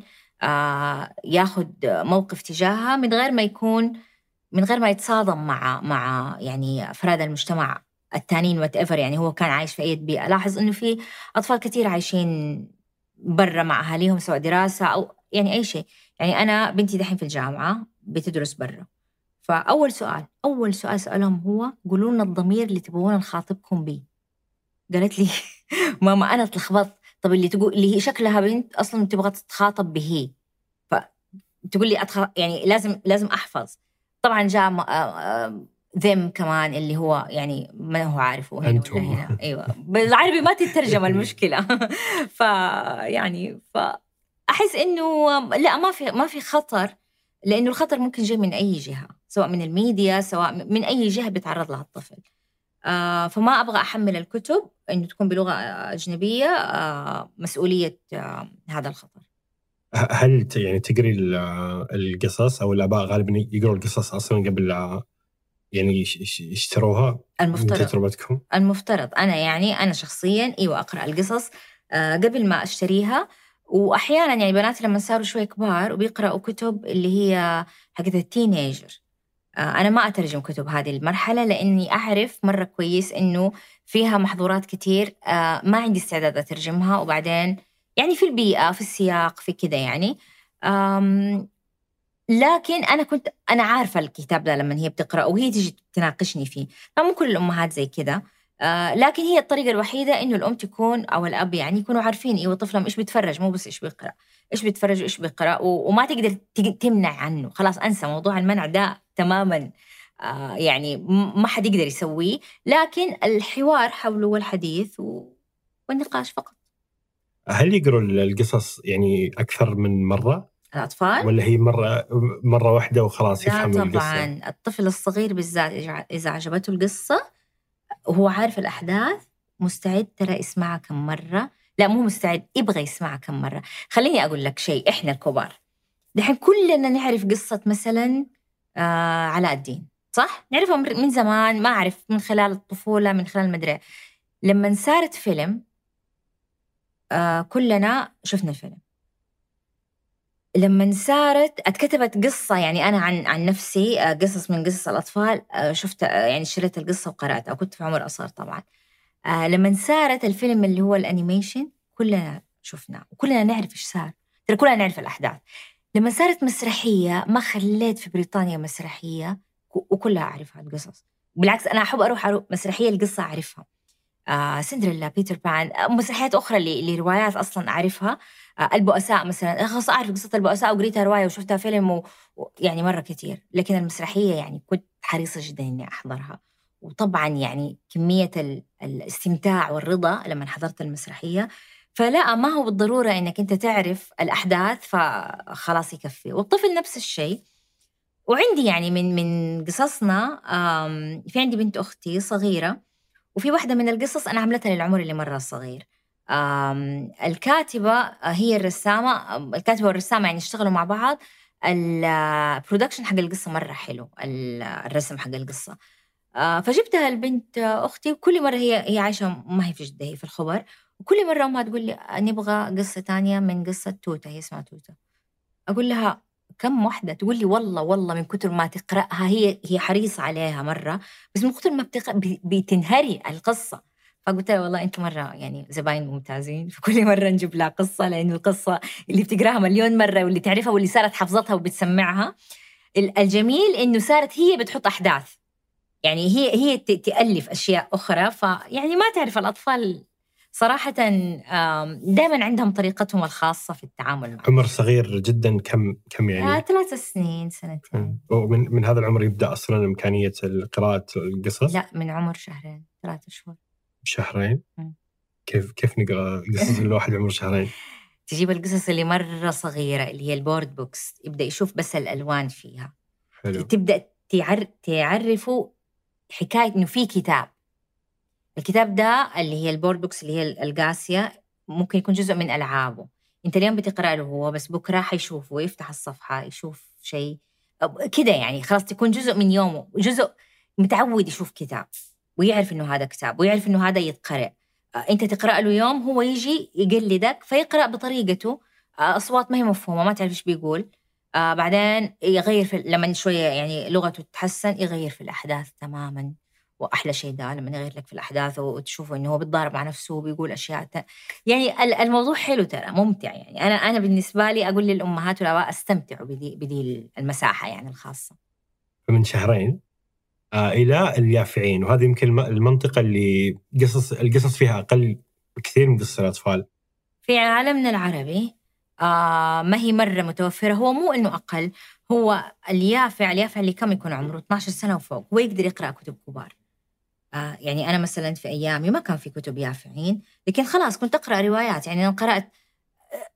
[SPEAKER 2] ياخذ موقف تجاهها من غير ما يكون من غير ما يتصادم مع مع يعني أفراد المجتمع التانيين whatever يعني هو كان عايش في أي بيئة. لاحظ إنه في أطفال كثير عايشين برا مع أهاليهم سواء دراسة أو يعني أي شيء. يعني أنا بنتي دحين في الجامعة بتدرس برا. فأول سؤال أول سؤال سألهم هو قولوا لنا الضمير اللي تبغون نخاطبكم به قالت لي ماما أنا اتلخبطت طب اللي تقول اللي هي شكلها بنت أصلا تبغى تتخاطب به فتقول لي أتخ... يعني لازم لازم أحفظ. طبعا جاء م- آه، آه، ذم كمان اللي هو يعني ما هو عارف هو هنا
[SPEAKER 3] أنتم.
[SPEAKER 2] ولا هنا. أيوه. بالعربي ما تترجم المشكلة. فيعني فاحس إنه لا ما في ما في خطر لأنه الخطر ممكن جاي من أي جهة سواء من الميديا سواء من أي جهة بيتعرض لها الطفل. آه فما أبغى أحمل الكتب إنه تكون بلغة أجنبية آه مسؤولية آه هذا الخطر.
[SPEAKER 3] هل يعني تقري ال- القصص أو الآباء غالبا يقروا القصص أصلا قبل لا يعني يش- يش- يشتروها من
[SPEAKER 2] المفترض.
[SPEAKER 3] تجربتكم؟
[SPEAKER 2] المفترض. أنا يعني أنا شخصيا إيوه أقرأ القصص آه، قبل ما أشتريها. واحيانا يعني بناتي لما صاروا شوي كبار وبيقرأوا كتب اللي هي حقت التينيجر. آه، أنا ما أترجم كتب هذه المرحلة لأني أعرف مرة كويس إنه فيها محظورات كتير آه، ما عندي استعداد أترجمها. وبعدين يعني في البيئة في السياق في كذا يعني. لكن أنا كنت أنا عارفة الكتاب ده لما هي بتقرا وهي تيجي تناقشني فيه. طبعا مو كل الأمهات زي كذا آه لكن هي الطريقة الوحيدة إنه الأم تكون أو الأب يعني يكونوا عارفين إيوه طفلهم إيش بيتفرج مو بس إيش بيقرأ. إيش بيتفرج وإيش بيقرأ و- وما تقدر تمنع عنه. خلاص أنسى موضوع المنع ده. تماما آه يعني ما حد يقدر يسويه. لكن الحوار حوله والحديث. والنقاش فقط.
[SPEAKER 3] هل يقروا ال- القصص يعني أكثر من مرة؟
[SPEAKER 2] الأطفال؟
[SPEAKER 3] ولا هي مرة مرة واحدة وخلاص
[SPEAKER 2] لا
[SPEAKER 3] يفهم القصة؟
[SPEAKER 2] طبعا. الطفل الصغير بالذات إذا عجبته القصة وهو عارف الأحداث مستعد ترى يسمعها كم مرة. لا مو مستعد يبغى يسمعها كم مرة. خليني أقول لك شيء إحنا الكبار. دحين كلنا نعرف قصة مثلا آه علاء الدين صح؟ نعرفها من زمان ما أعرف من خلال الطفولة من خلال المدري. لما صارت فيلم آه كلنا شفنا الفيلم. لما صارت اتكتبت قصة يعني أنا عن عن نفسي آه، قصص من قصص الأطفال آه، شفت آه، يعني شريت القصة وقرأتها كنت في عمر أصغر طبعا. آه، لما صارت الفيلم اللي هو ال animation كلنا شفنا وكلنا نعرف إيش صار. ترى كلنا نعرف الأحداث. لما صارت مسرحية ما خليت في بريطانيا مسرحية وكلها أعرفها القصص بالعكس أنا أحب أروح, أروح مسرحية القصة أعرفها. آه سندريلا بيتر بان مسرحيات أخرى اللي روايات أصلا أعرفها. آه البؤساء مثلا خلاص أعرف قصة البؤساء وقريتها رواية وشفتها فيلم و... يعني مرة كثير. لكن المسرحية يعني كنت حريصة جدا إني أحضرها. وطبعا يعني كمية الاستمتاع والرضا لما حضرت المسرحية. فلا ما هو بالضرورة إنك أنت تعرف الأحداث فخلاص يكفي. والطفل نفس الشيء. وعندي يعني من من قصصنا في عندي بنت أختي صغيرة وفي واحدة من القصص أنا عملتها للعمر اللي مرة صغير. الكاتبة هي الرسامة الكاتبة والرسامة يعني اشتغلوا مع بعض. البرودكشن حق القصة مرة حلو الرسم حق القصة. فجبتها البنت أختي وكل مرة هي هي عايشة ما هي في جدة هي في الخبر. وكل مرة أمها تقول لي نبغى قصة تانية من قصة توتة هي اسمها توتة. أقول لها كم واحدة؟ تقول لي والله والله من كثر ما تقرأها هي هي حريصة عليها مرة بس من كثر ما بتقرأ بتنهري القصة. فقلت لها والله أنتم مرة يعني زباين ممتازين فكل مرة نجيب لها قصة لأنه القصة اللي بتقراها مليون مرة واللي تعرفها واللي صارت حفظتها وبتسمعها الجميل إنه صارت هي بتحط أحداث. يعني هي هي تألف أشياء أخرى فيعني ما تعرف الأطفال صراحة دائما عندهم طريقتهم الخاصة في التعامل معه.
[SPEAKER 3] عمر صغير جدا كم كم يعني؟
[SPEAKER 2] آه، ثلاث سنين سنتين
[SPEAKER 3] ومن من هذا العمر يبدأ أصلا إمكانية قراءة القصص؟
[SPEAKER 2] لا من عمر شهرين ثلاثة شهور
[SPEAKER 3] شهرين؟ كيف كيف نقرأ قصص الواحد عمره شهرين؟
[SPEAKER 2] تجيب القصص اللي مرة صغيرة اللي هي ال board books يبدأ يشوف بس الألوان فيها حلو تبدأ تعر... تعرفه حكاية إنه في كتاب. الكتاب ده اللي هي ال board books اللي هي القاسية ممكن يكون جزء من ألعابه. أنت اليوم بتقرأ له هو بس بكرة حيشوفه ويفتح الصفحة يشوف شيء. كده يعني خلاص تكون جزء من يومه جزء متعود يشوف كتاب ويعرف إنه هذا كتاب ويعرف إنه هذا يتقرأ. أنت تقرأ له يوم هو يجي يقلدك فيقرأ بطريقته. أصوات ما هي مفهومة ما تعرف إيش بيقول. آه بعدين يغير في لما شوية يعني لغته تتحسن يغير في الأحداث تماما وأحلى شيء ده لما يغير لك في الأحداث وتشوفه إنه هو بيتضارب مع نفسه وبيقول أشياء ت... يعني الموضوع حلو ترى ممتع يعني. أنا أنا بالنسبة لي أقول للأمهات والأباء استمتعوا بدي بدي المساحة يعني الخاصة.
[SPEAKER 3] من شهرين آه إلى اليافعين. وهذه يمكن المنطقة اللي قصص القصص فيها أقل بكثير من قصص الأطفال.
[SPEAKER 2] في عالمنا العربي آه ما هي مرة متوفرة. هو مو إنه أقل هو اليافع اليافع اللي كم يكون عمره؟ 12 سنة وفوق هو يقدر يقرأ كتب كبار. آه يعني أنا مثلا في أيامي ما كان في كتب يافعين لكن خلاص كنت أقرأ روايات. يعني أنا قرأت آه،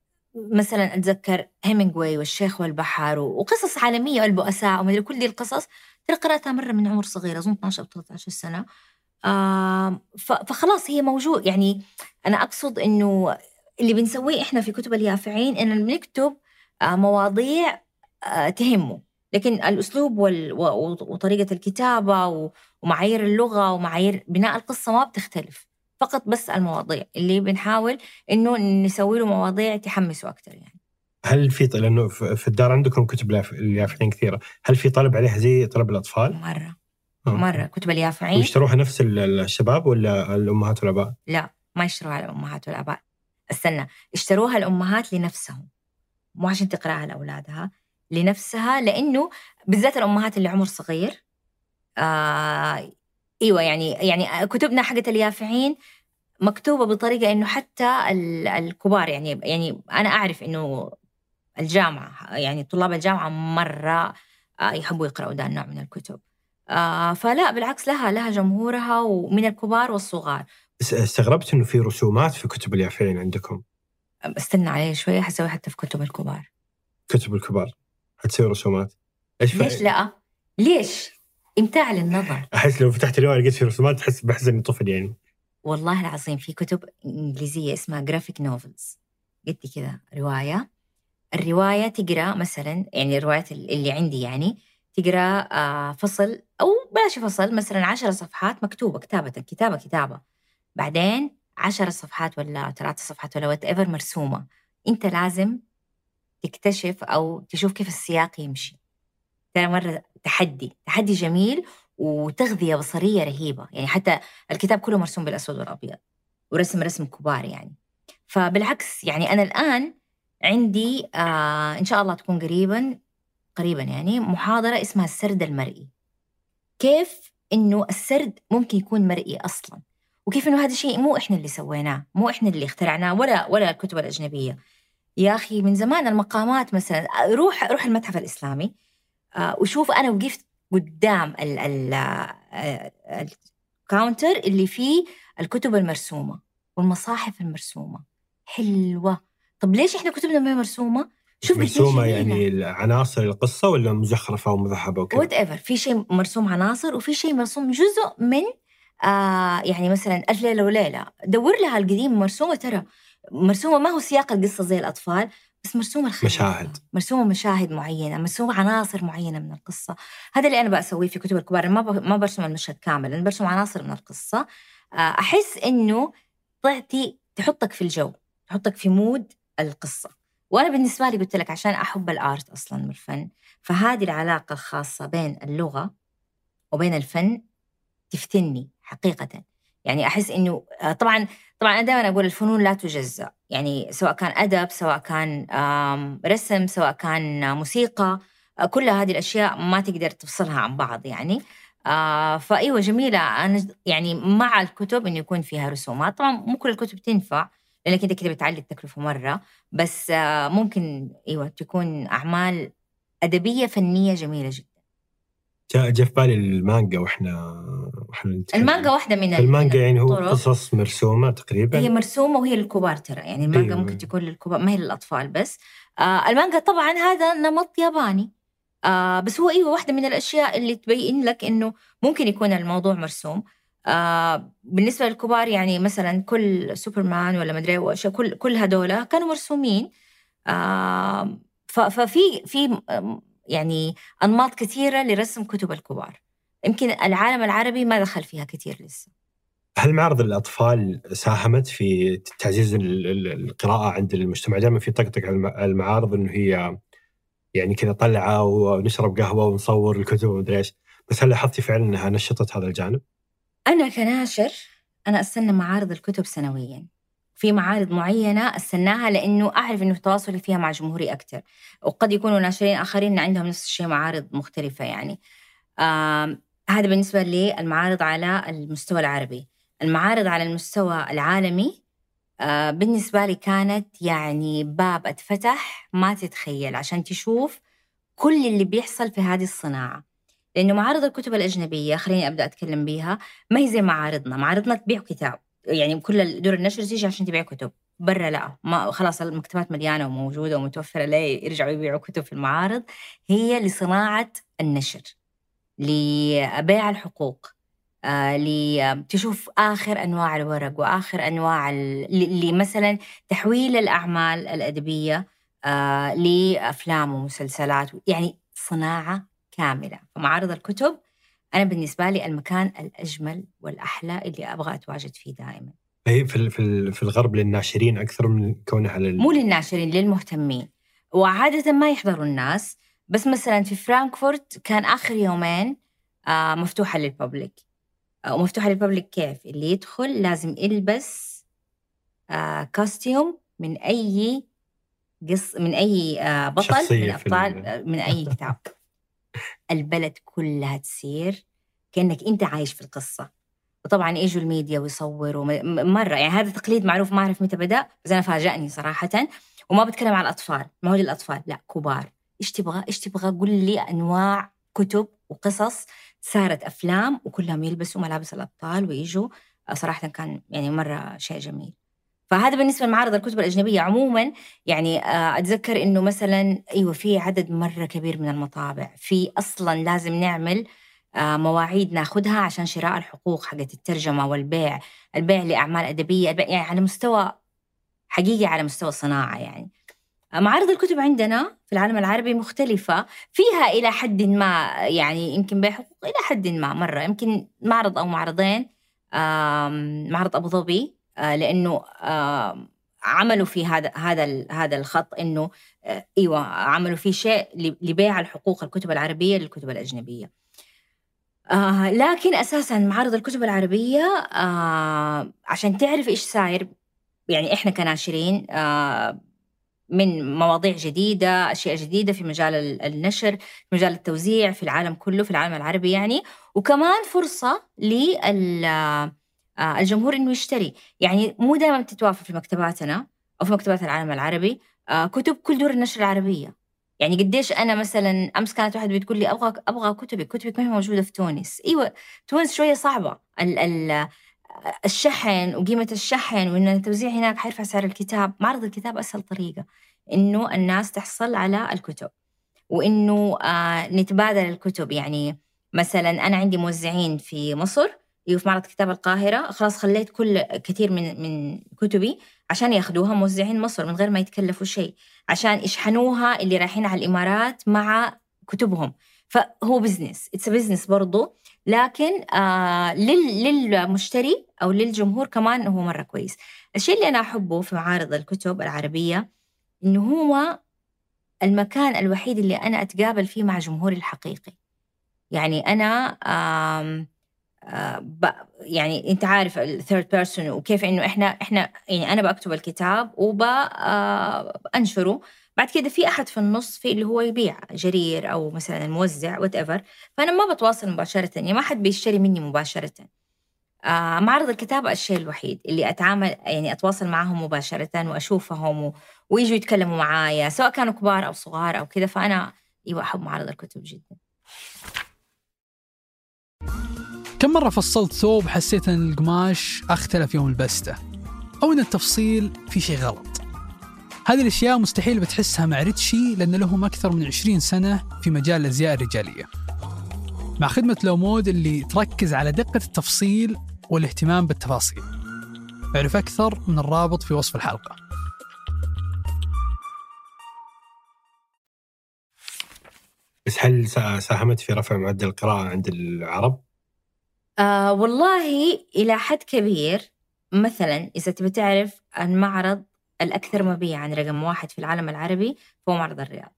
[SPEAKER 2] مثلا أتذكر هيمنغواي والشيخ والبحر وقصص عالمية والبؤساء ومدري كل دي القصص. ترى قرأتها مرة من عمر صغير أظن 12 أو 13 سنة. آه فخلاص هي موجود. يعني أنا أقصد إنه اللي بنسويه إحنا في كتب اليافعين إن بنكتب آه، مواضيع آه، تهمه. لكن الأسلوب وطريقة الكتابة ومعايير اللغة ومعايير بناء القصة ما بتختلف. فقط بس المواضيع اللي بنحاول إنه نسوي له مواضيع تحمسه أكثر يعني.
[SPEAKER 3] هل في لأنه في الدار عندكم كتب اليافعين كثيرة، هل في طلب عليها زي طلب الأطفال؟
[SPEAKER 2] مرة. مرة. كتب اليافعين.
[SPEAKER 3] ويشتروها نفس الشباب ولا الأمهات والآباء؟
[SPEAKER 2] لا ما يشتروها الأمهات والآباء. استنى اشتروها الأمهات لنفسهم مو عشان تقرأها لأولادها لنفسها لأنه بالذات الأمهات اللي عمر صغير آه إيوه يعني يعني كتبنا حقت اليافعين مكتوبة بطريقة إنه حتى الكبار يعني يعني أنا أعرف إنه الجامعة يعني طلاب الجامعة مرة آه، يحبوا يقرأوا ده النوع من الكتب آه فلا بالعكس لها لها جمهورها ومن الكبار والصغار.
[SPEAKER 3] استغربت إنه في رسومات في كتب اليافعين عندكم.
[SPEAKER 2] استنى علي شوي حسوي حتى في كتب الكبار.
[SPEAKER 3] كتب الكبار. حتسوي رسومات.
[SPEAKER 2] إيش ليش لا؟ ليش؟ امتاع للنظر
[SPEAKER 3] أحس لو فتحت الروايه لقيت في رسومات تحس بحس إني طفل يعني.
[SPEAKER 2] والله العظيم في كتب إنجليزية اسمها graphic novels قد كذا رواية. الرواية تقرأ مثلا يعني الروايات اللي عندي يعني تقرأ آه، فصل أو بلاش فصل مثلا عشر صفحات مكتوبة كتابة كتابة كتابة. بعدين عشر صفحات ولا ثلاث صفحات ولا whatever مرسومة. انت لازم تكتشف أو تشوف كيف السياق يمشي. ترى مرة تحدي تحدي جميل وتغذية بصرية رهيبة. يعني حتى الكتاب كله مرسوم بالأسود والأبيض ورسم رسم كبار يعني. فبالعكس يعني أنا الآن عندي آه إن شاء الله تكون قريبا قريبا يعني محاضرة اسمها السرد المرئي. كيف إنه السرد ممكن يكون مرئي أصلا؟ وكيف إنه هذا الشيء مو إحنا اللي سويناه مو إحنا اللي اخترعناه ولا ولا الكتب الأجنبية. يا أخي من زمان المقامات مثلا روح روح المتحف الإسلامي. آه، وشوف أنا وقفت قدام ال ال ال counter اللي فيه الكتب المرسومة والمصاحف المرسومة. حلوة. طب ليش إحنا كتبنا ما مرسومة؟
[SPEAKER 3] شوف مرسومة يعني عناصر القصة ولا مزخرفة ومذهبة وكذا؟
[SPEAKER 2] what ever في شيء مرسوم عناصر وفي شيء مرسوم جزء من آه يعني مثلا ألف ليلة وليلة دور لها القديم مرسومة ترى مرسومة ما هو سياق القصة زي الأطفال بس مرسومة الخيال
[SPEAKER 3] مشاهد.
[SPEAKER 2] مرسومة مشاهد معينة مرسومة عناصر معينة من القصة. هذا اللي أنا بسويه في كتب الكبار ما ما برسم المشهد كامل أنا برسم عناصر من القصة. آه أحس إنه تعطي تحطك في الجو تحطك في مود القصة. وأنا بالنسبة لي قلت لك عشان أحب الآرت أصلا والفن فهذه العلاقة الخاصة بين اللغة وبين الفن تفتني. حقيقة. يعني أحس إنه آه، طبعا طبعا أنا دائما أقول الفنون لا تجزأ. يعني سواء كان أدب سواء كان رسم سواء كان موسيقى آه، كل هذه الأشياء ما تقدر تفصلها عن بعض يعني. آه فإيوه جميلة. أنا يعني مع الكتب إنه يكون فيها رسومات. طبعا مو كل الكتب تنفع لأنك أنت كده بتعلي التكلفة مرة. بس ممكن إيوه تكون أعمال أدبية فنية جميلة جدا.
[SPEAKER 3] جاء جاء في بالي المانجا وإحنا وإحنا
[SPEAKER 2] المانجا واحدة من
[SPEAKER 3] المانجا يعني هو قصص مرسومة تقريبا.
[SPEAKER 2] هي مرسومة وهي للكبار ترى. يعني المانجا أيوة. ممكن تكون للكبار ما هي للأطفال بس. آه المانجا طبعا هذا نمط ياباني. آه بس هو إيوه واحدة من الأشياء اللي تبين لك إنه ممكن يكون الموضوع مرسوم. آه بالنسبة للكبار يعني مثلا كل سوبرمان ولا مدري وش كل كل هذول كانوا مرسومين. آه ففي في يعني أنماط كثيرة لرسم كتب الكبار يمكن العالم العربي ما دخل فيها كثير لسه
[SPEAKER 3] هل معرض الأطفال ساهمت في تعزيز القراءة عند المجتمع؟ دائما في طقطقه المعارض إنه هي يعني كذا طلعة ونشرب قهوة ونصور الكتب ومدري إيش، بس هل لاحظتي فعلا إنها نشطت هذا الجانب؟
[SPEAKER 2] أنا كناشر أنا أستنى معارض الكتب سنويا. في معارض معينة استناها لأنه أعرف أنه تواصلي فيها مع جمهوري أكثر وقد يكونوا ناشرين آخرين عندهم نفس الشيء معارض مختلفة يعني. هذا بالنسبة للمعارض على المستوى العربي. المعارض على المستوى العالمي آه بالنسبة لي كانت يعني باب أتفتح ما تتخيل عشان تشوف كل اللي بيحصل في هذه الصناعة. لأنه معارض الكتب الأجنبية خليني أبدأ أتكلم بيها ما هي زي معارضنا. معارضنا تبيع كتاب يعني كل دور النشر تيجي عشان تبيع كتب. برا لا. ما خلاص المكتبات مليانة وموجودة ومتوفرة ليه يرجعوا يبيعوا كتب في المعارض؟ هي لصناعة النشر لبيع الحقوق آه لتشوف آخر أنواع الورق وآخر أنواع لمثلا تحويل الأعمال الأدبية آه لأفلام ومسلسلات يعني صناعة كاملة. فمعارض الكتب أنا بالنسبة لي المكان الأجمل والأحلى اللي أبغى أتواجد فيه دائما.
[SPEAKER 3] هي في في في الغرب للناشرين أكثر من كونها لل...
[SPEAKER 2] مو للناشرين للمهتمين. وعادة ما يحضروا الناس بس مثلا في فرانكفورت كان آخر يومين آه مفتوحة للببليك. آه ومفتوحة للببليك كيف؟ اللي يدخل لازم يلبس آه كاستيوم من أي قص من أي آه بطل من أبطال من أي كتاب. البلد كلها تسير كأنك أنت عايش في القصة. وطبعا يجوا الميديا ويصوروا مرة يعني هذا تقليد معروف ما أعرف متى بدأ بس أنا فاجأني صراحة. وما بتكلم على الأطفال ما هو للأطفال لا كبار. إيش تبغى؟ إيش تبغى؟ قول لي أنواع كتب وقصص صارت أفلام وكلهم يلبسوا ملابس الأبطال ويجوا. صراحة كان يعني مرة شيء جميل. فهذا بالنسبة لمعارض الكتب الأجنبية. عموما يعني آه، أتذكر إنه مثلا أيوه في عدد مرة كبير من المطابع. في أصلا لازم نعمل آه، مواعيد ناخذها عشان شراء الحقوق حقت الترجمة والبيع البيع لأعمال أدبية يعني على مستوى حقيقي على مستوى صناعة يعني. آه، معارض الكتب عندنا في العالم العربي مختلفة. فيها إلى حد ما يعني يمكن بيع حقوق إلى حد ما مرة. يمكن معرض أو معرضين معرض أبو ظبي آه، لأنه عملوا في هذا هذا هذا الخط إنه إيوه عملوا فيه شيء لبيع الحقوق الكتب العربية للكتب الأجنبية. آه لكن أساسا معارض الكتب العربية آه عشان تعرف إيش صاير يعني إحنا كناشرين آه، من مواضيع جديدة أشياء جديدة في مجال النشر في مجال التوزيع في العالم كله في العالم العربي يعني وكمان فرصة للجمهور إنه يشتري. يعني مو دائما بتتوافر في مكتباتنا أو في مكتبات العالم العربي. كتب كل دور النشر العربية. يعني قديش أنا مثلا أمس كانت واحدة بتقول لي أبغى أبغى كتبك كتبك ما هي موجودة في تونس. إيوه تونس شوية صعبة. ال ال الشحن وقيمة الشحن وإن التوزيع هناك حيرفع سعر الكتاب. معرض الكتاب أسهل طريقة. إنه الناس تحصل على الكتب. وإنه آه نتبادل الكتب. يعني مثلا أنا عندي موزعين في مصر. في معرض كتاب القاهرة. خلاص خليت كل كثير من من كتبي عشان ياخذوها موزعين مصر من غير ما يتكلفوا شيء عشان يشحنوها اللي رايحين على الإمارات مع كتبهم. فهو business it's business برضو. لكن آه للمشتري أو للجمهور كمان هو مرة كويس. الشيء اللي أنا أحبه في معارض الكتب العربية إنه هو المكان الوحيد اللي أنا أتقابل فيه مع جمهوري الحقيقي. يعني أنا يعني أنت عارف ال third person وكيف إنه إحنا إحنا يعني أنا بكتب الكتاب وبانشره آه، بعد كده في أحد في النص في اللي هو يبيع جرير أو مثلا موزع whatever فأنا ما بتواصل مباشرة يعني ما حد بيشتري مني مباشرة. آه معرض الكتاب الشيء الوحيد اللي أتعامل يعني أتواصل معهم مباشرة وأشوفهم و... ويجوا يتكلموا معايا سواء كانوا كبار أو صغار أو كذا فأنا أيوة أحب معرض الكتب جدا.
[SPEAKER 4] كم مرة فصلت ثوب حسيت أن القماش أختلف يوم البستة؟ أو أن التفصيل في شيء غلط؟ هذه الأشياء مستحيل بتحسها مع ريتشي لأن لهم أكثر من 20 سنة في مجال الأزياء الرجالية. مع خدمة لومود اللي تركز على دقة التفصيل والاهتمام بالتفاصيل. اعرف أكثر من الرابط في وصف الحلقة.
[SPEAKER 3] بس هل ساهمت في رفع معدل القراءة عند العرب؟
[SPEAKER 2] آه والله إلى حد كبير مثلا إذا تبي تعرف المعرض الأكثر مبيعا رقم واحد في العالم العربي هو معرض الرياض.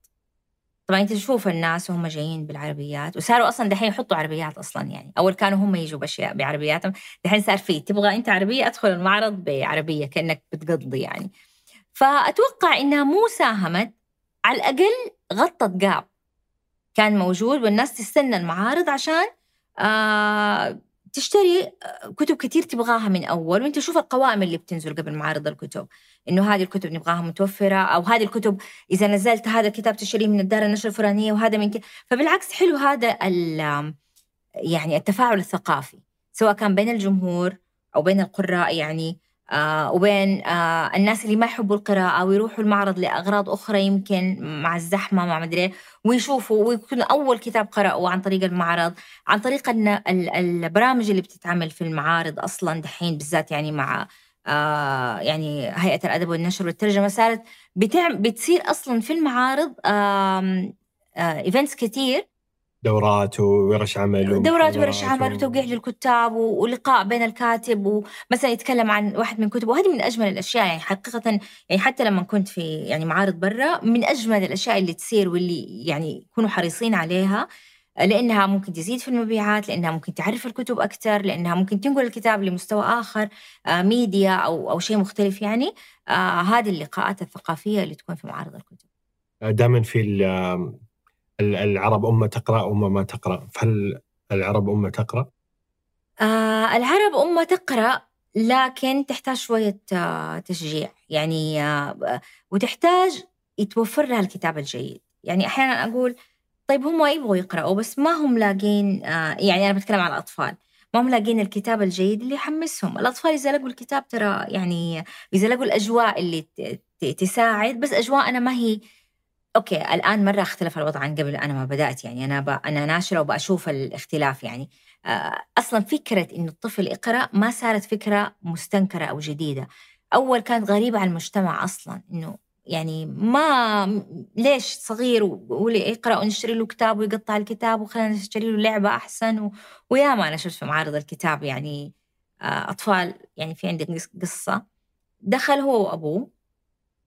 [SPEAKER 2] طبعا أنت تشوف الناس وهم جايين بالعربيات وصاروا أصلا دحين يحطوا عربيات أصلا يعني. أول كانوا هم يجوا بأشياء بعربياتهم دحين صار في تبغى أنت عربية أدخل المعرض بعربية كأنك بتقضي يعني. فأتوقع إنها مو ساهمت على الأقل غطت جاب كان موجود والناس تستنى المعارض عشان آه تشتري كتب كتير تبغاها من أول وأنت شوف القوائم اللي بتنزل قبل معارض الكتب. إنه هذه الكتب نبغاها متوفرة أو هذه الكتب إذا نزلت هذا الكتاب تشتريه من الدار النشر الفلانية وهذا من كده فبالعكس حلو هذا يعني التفاعل الثقافي سواء كان بين الجمهور أو بين القراء يعني آه وبين آه الناس اللي ما يحبوا القراءة ويروحوا المعرض لأغراض أخرى يمكن مع الزحمة مع مدري إيه، ويشوفوا ويكون أول كتاب قرأوا عن طريق المعرض عن طريق البرامج اللي بتتعمل في المعارض أصلا دحين بالذات يعني مع آه يعني هيئة الأدب والنشر والترجمة صارت بتصير أصلا في المعارض آه events كتير
[SPEAKER 3] دورات وورش عمل
[SPEAKER 2] دورات وورش عمل وتوقيع للكتاب ولقاء بين الكاتب ومثلا يتكلم عن واحد من كتبه. وهذه من أجمل الأشياء يعني حقيقه يعني حتى لما كنت في يعني معارض برا من أجمل الأشياء اللي تصير واللي يعني يكونوا حريصين عليها لأنها ممكن تزيد في المبيعات لأنها ممكن تعرف الكتب أكثر لأنها ممكن تنقل الكتاب لمستوى آخر آه ميديا أو أو شيء مختلف يعني. آه هذه اللقاءات الثقافية اللي تكون في معارض الكتب.
[SPEAKER 3] دائما في العرب أمة تقرأ أمة ما تقرأ؟ فهل العرب أمة تقرأ؟
[SPEAKER 2] آه العرب أمة تقرأ لكن تحتاج شوية آه تشجيع. يعني آه وتحتاج يتوفر لها الكتاب الجيد. يعني أحيانا أقول طيب هم يبغوا يقرأوا بس ما هم لاقين آه يعني أنا بتكلم عن الأطفال. ما هم لاقين الكتاب الجيد اللي يحمسهم. الأطفال إذا لقوا الكتاب ترى يعني إذا لقوا الأجواء اللي تساعد بس أجواءنا ما هي أوكي الآن مرة أختلف الوضع عن قبل أنا ما بدأت يعني. أنا ب... أنا ناشرة وبشوف الاختلاف يعني. آه، أصلا فكرة انه الطفل يقرأ ما صارت فكرة مستنكرة أو جديدة. أول كانت غريبة على المجتمع أصلا إنه يعني ما ليش صغير ويقرا ونشتري له كتاب ويقطع الكتاب وخلينا نشتري له لعبة أحسن و... ويا ما أنا شفت في معارض الكتاب يعني آه، أطفال يعني في عندي قصة. دخل هو وأبوه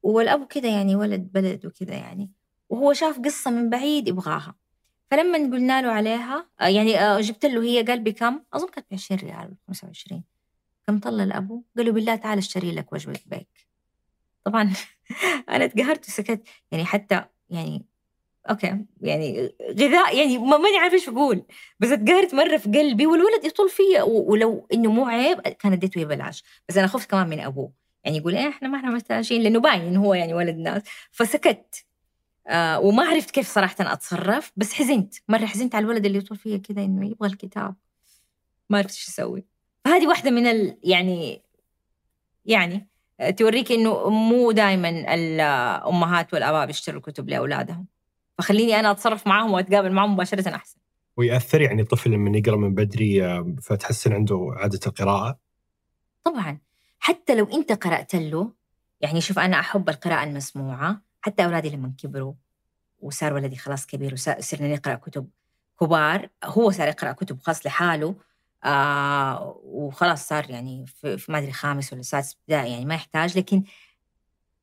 [SPEAKER 2] والأبو كذا يعني ولد بلد وكذا يعني. وهو شاف قصة من بعيد يبغاها. فلما قلنا له عليها آه، يعني آه، جبت له هي قال بكم؟ أظن كانت ب 20 ريال 25 قام طلع الأبو؟ قال له بالله تعال اشتري لك وجبة بيك. طبعا أنا تقهرت وسكت. يعني حتى يعني أوكي يعني غذاء يعني ما ماني عارفه إيش أقول. بس اتقهرت مرة في قلبي والولد يطول فيا. ولو إنه مو عيب كان اديته ببلاش بس أنا خفت كمان من أبوه. يعني يقول إيه إحنا ما إحنا محتاجين لأنه باين انه هو يعني ولد ناس. فسكت. آه وما عرفت كيف صراحة أتصرف. بس حزنت. مرة حزنت على الولد اللي يطول فيا كذا إنه يبغى الكتاب. ما عرفت إيش أسوي. فهذه واحدة من ال يعني يعني آه، توريك إنه مو دائما الأمهات والأباء بيشتروا كتب لأولادهم. فخليني أنا أتصرف معاهم وأتقابل معاهم مباشرة أحسن.
[SPEAKER 3] ويأثر يعني الطفل لما يقرأ من بدري آه، فتحسن عنده عادة القراءة؟
[SPEAKER 2] طبعا. حتى لو أنت قرأت له يعني شوف أنا أحب القراءة المسموعة. حتى أولادي لما كبروا وصار ولدي خلاص كبير وصرنا نقرأ كتب كبار هو صار يقرأ كتب خاص لحاله آه وخلاص صار يعني في, ما أدري خامس ولا سادس ابتدائي يعني ما يحتاج لكن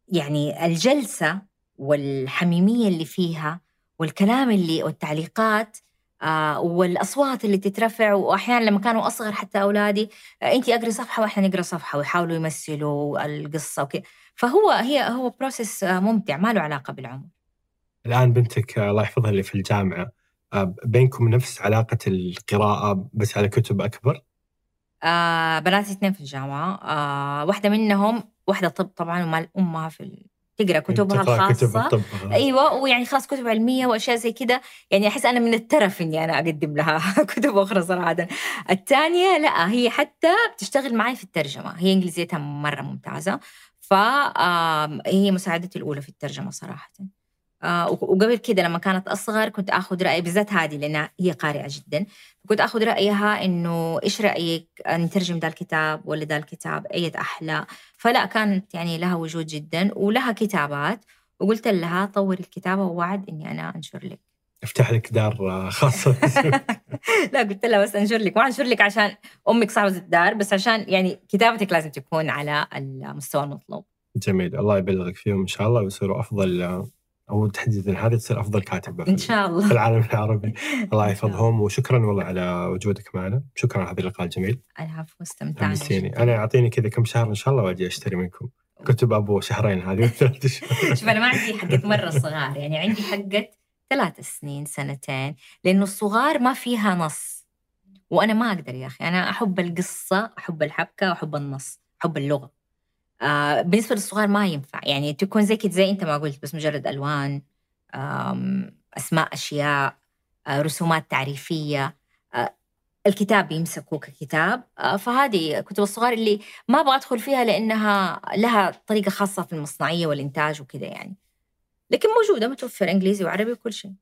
[SPEAKER 2] يعني الجلسة والحميمية اللي فيها والكلام اللي والتعليقات آه والأصوات اللي تترفع واحيانا لما كانوا أصغر حتى أولادي آه انت اقري صفحة وإحنا نقرأ صفحة ويحاولوا يمثلوا القصة وكذا. فهو هي هو بروسيس آه ممتع ما له علاقة بالعمر.
[SPEAKER 3] الآن بنتك الله يحفظها اللي في الجامعة آه، بينكم نفس علاقة القراءة بس على كتب أكبر؟
[SPEAKER 2] آه بناتي اثنين في الجامعة آه واحدة منهم واحدة طب طبعا ومال أمها في تقرأ كتبها
[SPEAKER 3] كتب
[SPEAKER 2] الخاصة.
[SPEAKER 3] الطب
[SPEAKER 2] أيوه ويعني خلاص كتب علمية وأشياء زي كده. يعني أحس أنا من الترف إني أنا أقدم لها كتب أخرى صراحة. الثانية لا هي حتى بتشتغل معي في الترجمة. هي إنجليزيتها مرة ممتازة. فهي مساعدتي الأولى في الترجمة صراحة. آه، وقبل كده لما كانت أصغر كنت آخذ رأي بالذات هذه لأنها هي قارئة جدا. كنت آخذ رأيها إنه إيش رأيك نترجم ذا الكتاب ولا ذا الكتاب؟ أية أحلى؟ فلا كانت يعني لها وجود جدا ولها كتابات وقلت لها طوري الكتابة ووعد إني أنا أنشر لك.
[SPEAKER 3] أفتح لك دار آه، خاصة.
[SPEAKER 2] لا قلت لها بس أنشر لك. ما انشر لك عشان أمك صاحبة الدار بس عشان يعني كتابتك لازم تكون على المستوى المطلوب.
[SPEAKER 3] جميل. الله يبلغك فيهم إن شاء الله ويصيروا أفضل أو تحديدا هذه تصير أفضل كاتبة في
[SPEAKER 2] إن شاء
[SPEAKER 3] في
[SPEAKER 2] الله
[SPEAKER 3] العالم العربي. الله يحفظهم. وشكرا والله على وجودك معنا. شكرا على هذا اللقاء الجميل.
[SPEAKER 2] العفو استمتعنا.
[SPEAKER 3] أنا أعطيني كذا كم شهر إن شاء الله وأجي أشتري منكم. كتب أبو شهرين هذه ثلاث شهور.
[SPEAKER 2] شوف أنا ما عندي حقت مرة صغار. يعني عندي حقت ثلاث سنين سنتين. لأنه الصغار ما فيها نص. وأنا ما أقدر يا أخي. أنا أحب القصة أحب الحبكة واحب النص أحب اللغة. آه بالنسبة للصغار ما ينفع. يعني تكون زي كده زي أنت ما قلت بس مجرد ألوان أسماء أشياء آه رسومات تعريفية آه الكتاب يمسكه ككتاب. فهذه كتب الصغار اللي ما أبغى أدخل فيها لأنها لها طريقة خاصة في المصنعية والإنتاج وكذا يعني. لكن موجودة متوفر إنجليزي وعربي وكل شيء.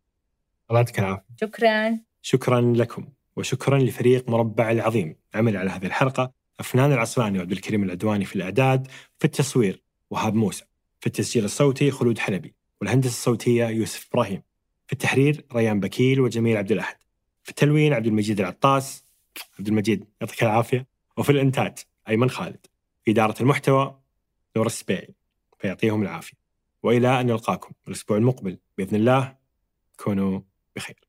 [SPEAKER 3] الله يعطيك العافية.
[SPEAKER 2] شكرا.
[SPEAKER 3] شكرا لكم وشكرا لفريق مربع العظيم. عمل على هذه الحلقة أفنان العصراني وعبد الكريم العدواني في الإعداد في التصوير وهاب موسى. في التسجيل الصوتي خلود حلبي والهندسة الصوتية يوسف إبراهيم. في التحرير ريان بكيل وجميل عبد الأحد. في التلوين عبد المجيد العطاس عبد المجيد يعطيك العافية. وفي الإنتاج أيمن خالد. في إدارة المحتوى نور السبيعي فيعطيهم العافية. وإلى أن نلقاكم الأسبوع المقبل بإذن الله كونوا بخير.